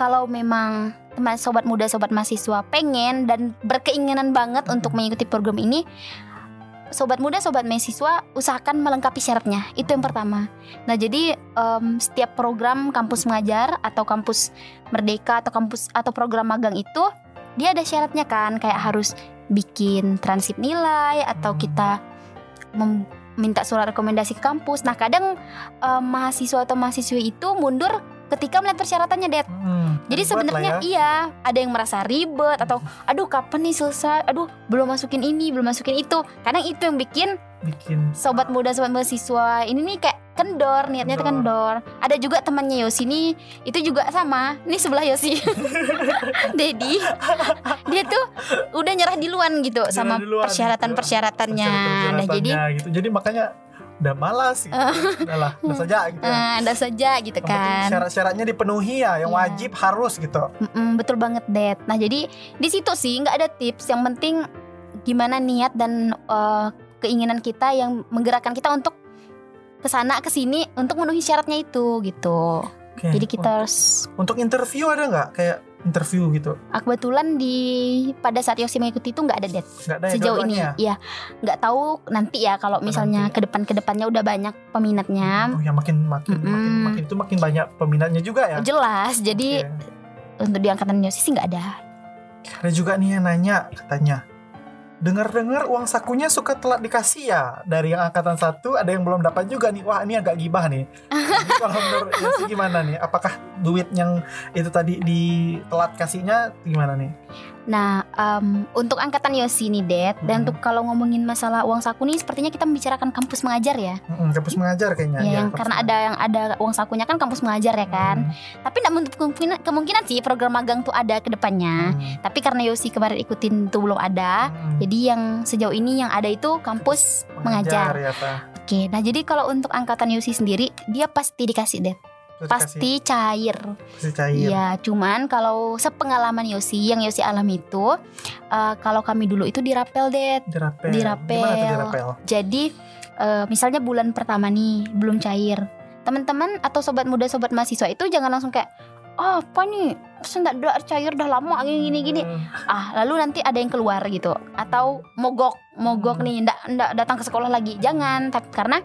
S4: kalau memang teman sobat muda sobat mahasiswa pengen dan berkeinginan banget untuk mengikuti program ini sobat muda, sobat mahasiswa usahakan melengkapi syaratnya. Itu yang pertama. Nah, jadi em, setiap program kampus mengajar atau kampus merdeka atau kampus atau program magang itu dia ada syaratnya kan, kayak harus bikin transip nilai atau kita minta surat rekomendasi ke kampus. Nah, kadang em, mahasiswa atau mahasiswi itu mundur ketika melihat persyaratannya, Det.
S3: Hmm,
S4: Jadi sebenarnya
S3: ya.
S4: iya, ada yang merasa ribet atau aduh kapan nih selesai? Aduh, belum masukin ini, belum masukin itu. Kadang itu yang bikin
S3: bikin
S4: sobat muda sobat mahasiswa ini nih kayak kendor, niatnya tuh kendor. Ada juga temannya Yosi nih, itu juga sama. Ini sebelah Yosi. Dedi. Dia tuh udah nyerah duluan gitu
S3: Nyerah
S4: sama persyaratan-persyaratannya. Nah,
S3: persyaratan-persyaratannya
S4: jadi
S3: gitu. Jadi makanya udah malas gitu. udah lah, udah saja gitu.
S4: eh, ada saja gitu
S3: Yang
S4: kan.
S3: Syarat-syaratnya dipenuhi ya, yang
S4: Iya.
S3: wajib harus gitu.
S4: Mm-mm, betul banget, Det. Nah, jadi di situ sih nggak ada tips. Yang penting gimana niat dan eh, keinginan kita yang menggerakkan kita untuk ke sana ke sini untuk memenuhi syaratnya itu gitu.
S3: Oke.
S4: Jadi kita harus
S3: untuk interview ada nggak kayak interview gitu?
S4: ah, kebetulan di pada saat Yosi mengikuti itu nggak ada Det.
S3: Nggak ada ya
S4: Sejauh ini ya nggak tahu nanti ya kalau misalnya
S3: nanti.
S4: ke depan ke depannya udah banyak peminatnya.
S3: Oh ya makin makin makin
S4: Mm-mm.
S3: makin itu makin banyak peminatnya juga ya.
S4: Jelas. Jadi
S3: Oke.
S4: untuk di angkatan Yosi sih nggak ada.
S3: Ada juga nih yang nanya katanya. Dengar-dengar uang sakunya suka telat dikasih ya. Dari yang angkatan satu ada yang belum dapat juga nih. Wah ini agak gibah nih. Ini kalau menurut Yosi gimana nih? Apakah duit yang itu tadi di telat kasihnya gimana nih
S4: Nah, em, untuk angkatan Yosi nih, Det, dan
S3: Hmm.
S4: untuk kalau ngomongin masalah uang saku nih, sepertinya kita membicarakan kampus mengajar ya.
S3: Mm, kampus mengajar kayaknya
S4: ya,
S3: ya,
S4: yang karena ada yang ada uang sakunya kan kampus mengajar ya kan.
S3: Hmm,
S4: Tapi tidak menutup kemungkinan, kemungkinan sih program magang tuh ada ke depannya.
S3: hmm,
S4: Tapi karena Yosi kemarin ikutin tuh belum ada.
S3: hmm.
S4: Jadi yang sejauh ini yang ada itu kampus mengajar.
S3: ya Pak.
S4: Oke, nah jadi kalau untuk angkatan Yosi sendiri, dia pasti dikasih, Det. Pasti cair.
S3: dikasih- dikasih cair.
S4: Iya, cuman kalau sepengalaman Yosi yang Yosi alami itu, eh, kalau kami dulu itu dirapel, Det.
S3: dirapel.
S4: Dirapel.
S3: gimana tuh dirapel?
S4: Jadi eh, misalnya bulan pertama nih belum cair, teman-teman atau sobat muda sobat mahasiswa itu jangan langsung kayak oh, apa nih? Nggak ada cair? Dah lama gini gini gini.
S3: Hmm,
S4: ah lalu nanti ada yang keluar gitu. Atau mogok mogok
S3: Hmm.
S4: nih ndak ndak datang ke sekolah lagi. Jangan tapi karena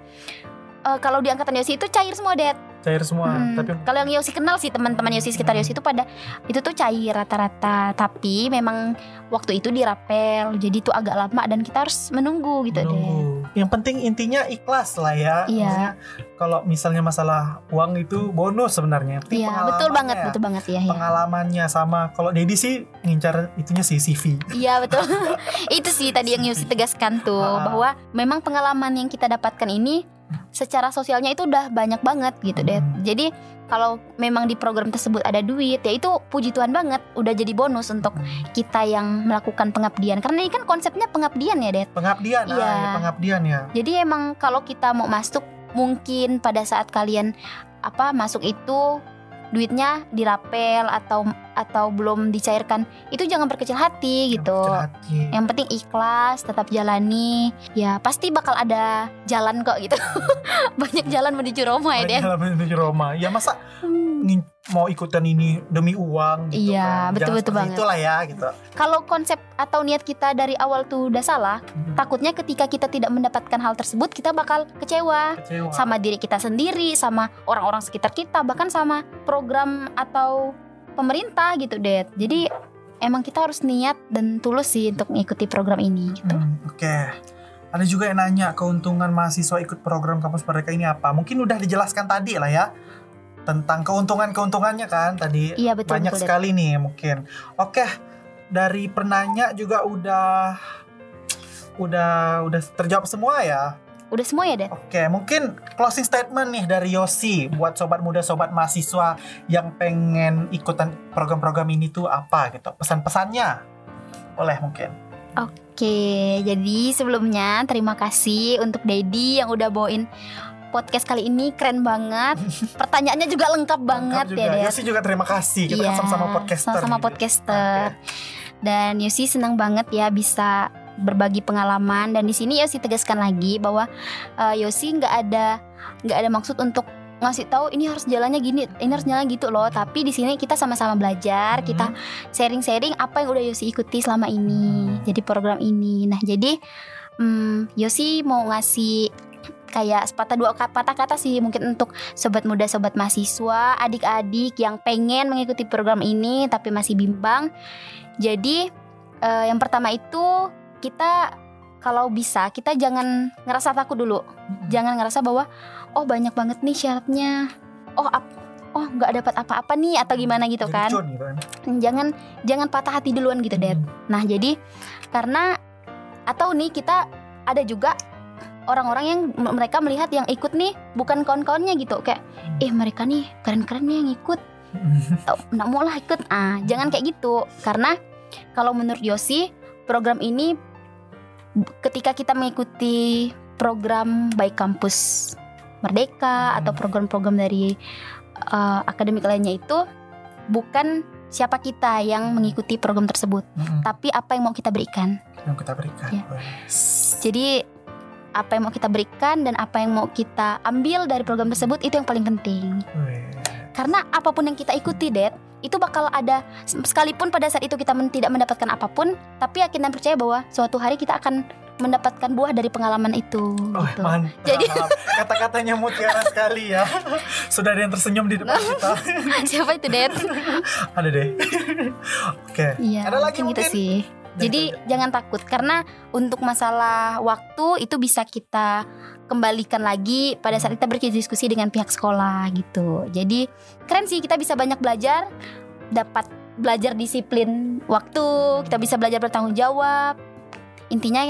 S4: eh, kalau di angkatan Yosi itu cair semua det
S3: cair semua.
S4: Hmm,
S3: tapi
S4: kalau yang Yosi kenal sih teman-teman Yosi sekitar Yosi itu pada itu tuh cair rata-rata. Tapi memang waktu itu dirapel jadi itu agak lama dan kita harus menunggu gitu deh
S3: menunggu. yang penting intinya ikhlas lah ya.
S4: Iya.
S3: Maksudnya, kalau misalnya masalah uang itu bonus sebenarnya.
S4: Iya betul banget
S3: ya.
S4: betul banget. Ya, ya.
S3: pengalamannya sama. Kalau Dedi sih ngincar itunya sih CV
S4: Iya betul. Itu sih tadi yang Yosi tegaskan tuh
S3: Ah.
S4: bahwa memang pengalaman yang kita dapatkan ini secara sosialnya itu udah banyak banget gitu deh
S3: Hmm.
S4: jadi kalau memang di program tersebut ada duit ya itu puji Tuhan banget udah jadi bonus untuk kita yang melakukan pengabdian karena ini kan konsepnya pengabdian ya Det
S3: pengabdian ah,
S4: Iya.
S3: ya, pengabdian ya
S4: jadi emang kalau kita mau masuk mungkin pada saat kalian apa masuk itu duitnya dirapel atau atau belum dicairkan itu jangan berkecil hati gitu
S3: Yang kecil hati.
S4: yang penting ikhlas tetap jalani ya pasti bakal ada jalan kok gitu banyak jalan menuju Roma ya Den
S3: Dalam menuju Roma ya masa
S4: Hmm.
S3: mau ikutan ini demi uang gitu
S4: Iya,
S3: kan.
S4: betul-betul
S3: Jangan seperti
S4: banget.
S3: itulah ya gitu
S4: kalau konsep atau niat kita dari awal tuh udah salah
S3: Hmm.
S4: takutnya ketika kita tidak mendapatkan hal tersebut kita bakal kecewa
S3: kecewa
S4: sama diri kita sendiri sama orang-orang sekitar kita bahkan sama program atau pemerintah gitu Det jadi emang kita harus niat dan tulus sih untuk mengikuti program ini gitu
S3: Hmm, Oke. Ada juga yang nanya keuntungan mahasiswa ikut program kampus merdeka ini apa? Mungkin udah dijelaskan tadi lah ya tentang keuntungan-keuntungannya kan tadi
S4: iya betul
S3: banyak
S4: betul
S3: sekali nih mungkin. Oke, dari penanya juga udah udah udah terjawab semua ya.
S4: Udah semua ya Det
S3: Oke, mungkin closing statement nih dari Yosi buat sobat muda, sobat mahasiswa yang pengen ikutan program-program ini tuh apa gitu? Pesan-pesannya boleh mungkin.
S4: Oke, jadi sebelumnya terima kasih untuk Dedi yang udah bawain podcast kali ini keren banget. Pertanyaannya juga lengkap banget
S3: Lengkap
S4: ya,
S3: juga.
S4: Det.
S3: Yosi juga terima kasih. Kita kan
S4: Iya,
S3: sama-sama podcaster.
S4: sama-sama
S3: nih.
S4: podcaster. Dan Yosi senang banget ya bisa berbagi pengalaman dan di sini Yosi tegaskan lagi bahwa eh, Yosi nggak ada nggak ada maksud untuk ngasih tahu ini harus jalannya gini, ini harus jalan gitu loh. Tapi di sini kita sama-sama belajar,
S3: Hmm.
S4: kita sharing-sharing apa yang udah Yosi ikuti selama ini. Jadi program ini. Nah, jadi hmm, Yosi mau ngasih kayak sepatah dua ka- patah kata sih mungkin untuk sobat muda sobat mahasiswa adik-adik yang pengen mengikuti program ini tapi masih bimbang jadi eh, yang pertama itu kita kalau bisa kita jangan ngerasa takut dulu. Jangan ngerasa bahwa oh banyak banget nih syaratnya. Oh ap- oh nggak dapat apa-apa nih atau gimana gitu
S3: Jadi
S4: kan.
S3: gitu kan.
S4: jangan jangan patah hati duluan gitu Dad. Nah, jadi karena atau nih kita ada juga orang-orang yang mereka melihat yang ikut nih bukan kawan-kawannya gitu. Kayak eh mereka nih keren-keren nih yang ikut. Oh, nggak mau lah ikut. Ah jangan kayak gitu. Karena kalau menurut Yosi program ini ketika kita mengikuti program baik kampus Merdeka
S3: Hmm.
S4: atau program-program dari eh, akademik lainnya itu bukan siapa kita yang mengikuti program tersebut
S3: Mm-mm.
S4: tapi apa yang mau kita berikan.
S3: yang kita berikan.
S4: Ya. Jadi apa yang mau kita berikan dan apa yang mau kita ambil dari program tersebut itu yang paling penting.
S3: Wes.
S4: Karena apa pun yang kita ikuti, Dad, itu bakal ada sekalipun pada saat itu kita men- tidak mendapatkan apa pun, tapi yakin dan percaya bahwa suatu hari kita akan mendapatkan buah dari pengalaman itu.
S3: Oh,
S4: gitu.
S3: mantap.
S4: Jadi-
S3: kata-katanya mutiara sekali ya. Sudah ada yang tersenyum di depan kita.
S4: Siapa itu, Dad?
S3: ada deh. Oke.
S4: Iya,
S3: Ada lagi
S4: mungkin gitu
S3: mungkin?
S4: sih. Jadi jangan takut karena untuk masalah waktu itu bisa kita kembalikan lagi pada saat kita berdiskusi dengan pihak sekolah gitu. Jadi keren sih kita bisa banyak belajar, dapat belajar disiplin waktu, kita bisa belajar bertanggung jawab. Intinya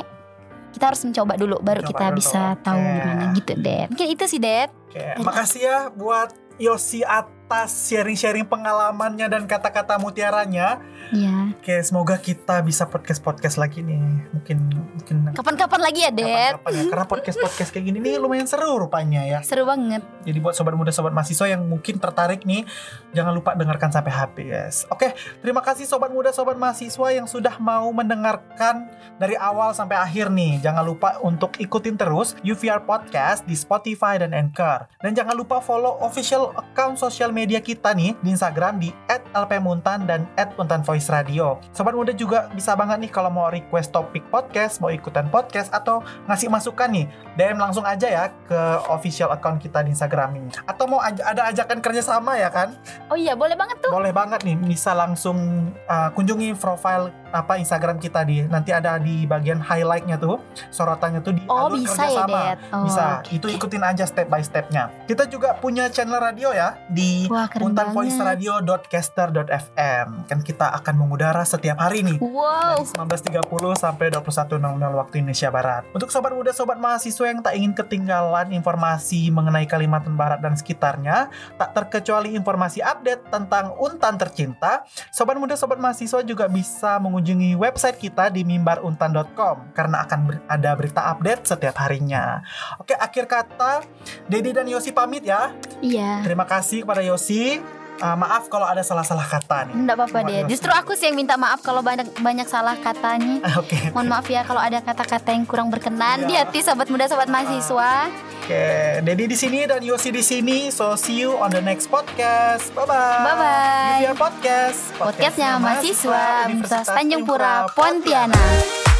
S4: kita harus mencoba dulu baru
S3: Coba
S4: kita
S3: dulu,
S4: bisa tahu
S3: oke.
S4: gimana gitu deh. Mungkin itu sih Dad.
S3: Oke, makasih ya buat Yosi atas sharing-sharing pengalamannya dan kata-kata mutiaranya.
S4: Ya.
S3: Oke, semoga kita bisa podcast-podcast lagi nih. Mungkin mungkin
S4: Kapan-kapan lagi ya Dad.
S3: kapan-kapan ya. Karena podcast-podcast kayak gini nih lumayan seru rupanya ya.
S4: Seru banget.
S3: Jadi buat sobat muda, sobat mahasiswa yang mungkin tertarik nih, jangan lupa dengarkan sampai habis. Oke, terima kasih sobat muda, sobat mahasiswa yang sudah mau mendengarkan dari awal sampai akhir nih. Jangan lupa untuk ikutin terus UVR Podcast di Spotify dan Anchor. Dan jangan lupa follow official account sosial media kita nih di Instagram di @lpmuntan dan @untanvoice radio. Sobat muda juga bisa banget nih kalau mau request topik podcast, mau ikutan podcast atau ngasih masukan nih DM langsung aja ya ke official account kita di Instagram ini. Atau mau aj- ada ajakan kerjasama ya kan?
S4: Oh iya, boleh banget tuh.
S3: Boleh banget nih, bisa langsung uh, kunjungi profile apa Instagram kita di nanti ada di bagian highlightnya tuh sorotannya tuh di
S4: Oh,
S3: alur
S4: bisa ya,
S3: kerjasama.
S4: Dad. Oh,
S3: bisa,
S4: oke,
S3: itu ikutin aja step by stepnya. Kita juga punya channel radio ya di untanvoiceradio.caster.fm. Kan kita akan mengudara setiap hari nih
S4: Wow.
S3: dari 19.30 sampai 21.00 waktu Indonesia Barat. Untuk sobat muda, sobat mahasiswa yang tak ingin ketinggalan informasi mengenai Kalimantan Barat dan sekitarnya, tak terkecuali informasi update tentang Untan tercinta, sobat muda, sobat mahasiswa juga bisa mengunjungi website kita di mimbaruntan.com karena akan ber- ada berita update setiap harinya. Oke, akhir kata, Dedi dan Yosi pamit ya.
S4: Iya.
S3: Terima kasih kepada Yosi. Uh, maaf kalau ada salah-salah kata nih.
S4: Enggak apa-apa deh. Justru aku sih yang minta maaf kalau banyak banyak salah katanya.
S3: Oke.
S4: Mohon maaf ya kalau ada kata-kata yang kurang berkenan
S3: Iya.
S4: di hati sobat muda, sobat mahasiswa.
S3: Oke, Dedi di sini dan Yosi di sini. So see you on the next podcast. Bye bye.
S4: Bye-bye.
S3: UVR Podcast.
S4: Podcastnya mahasiswa Universitas Tanjung Pura Pontianak.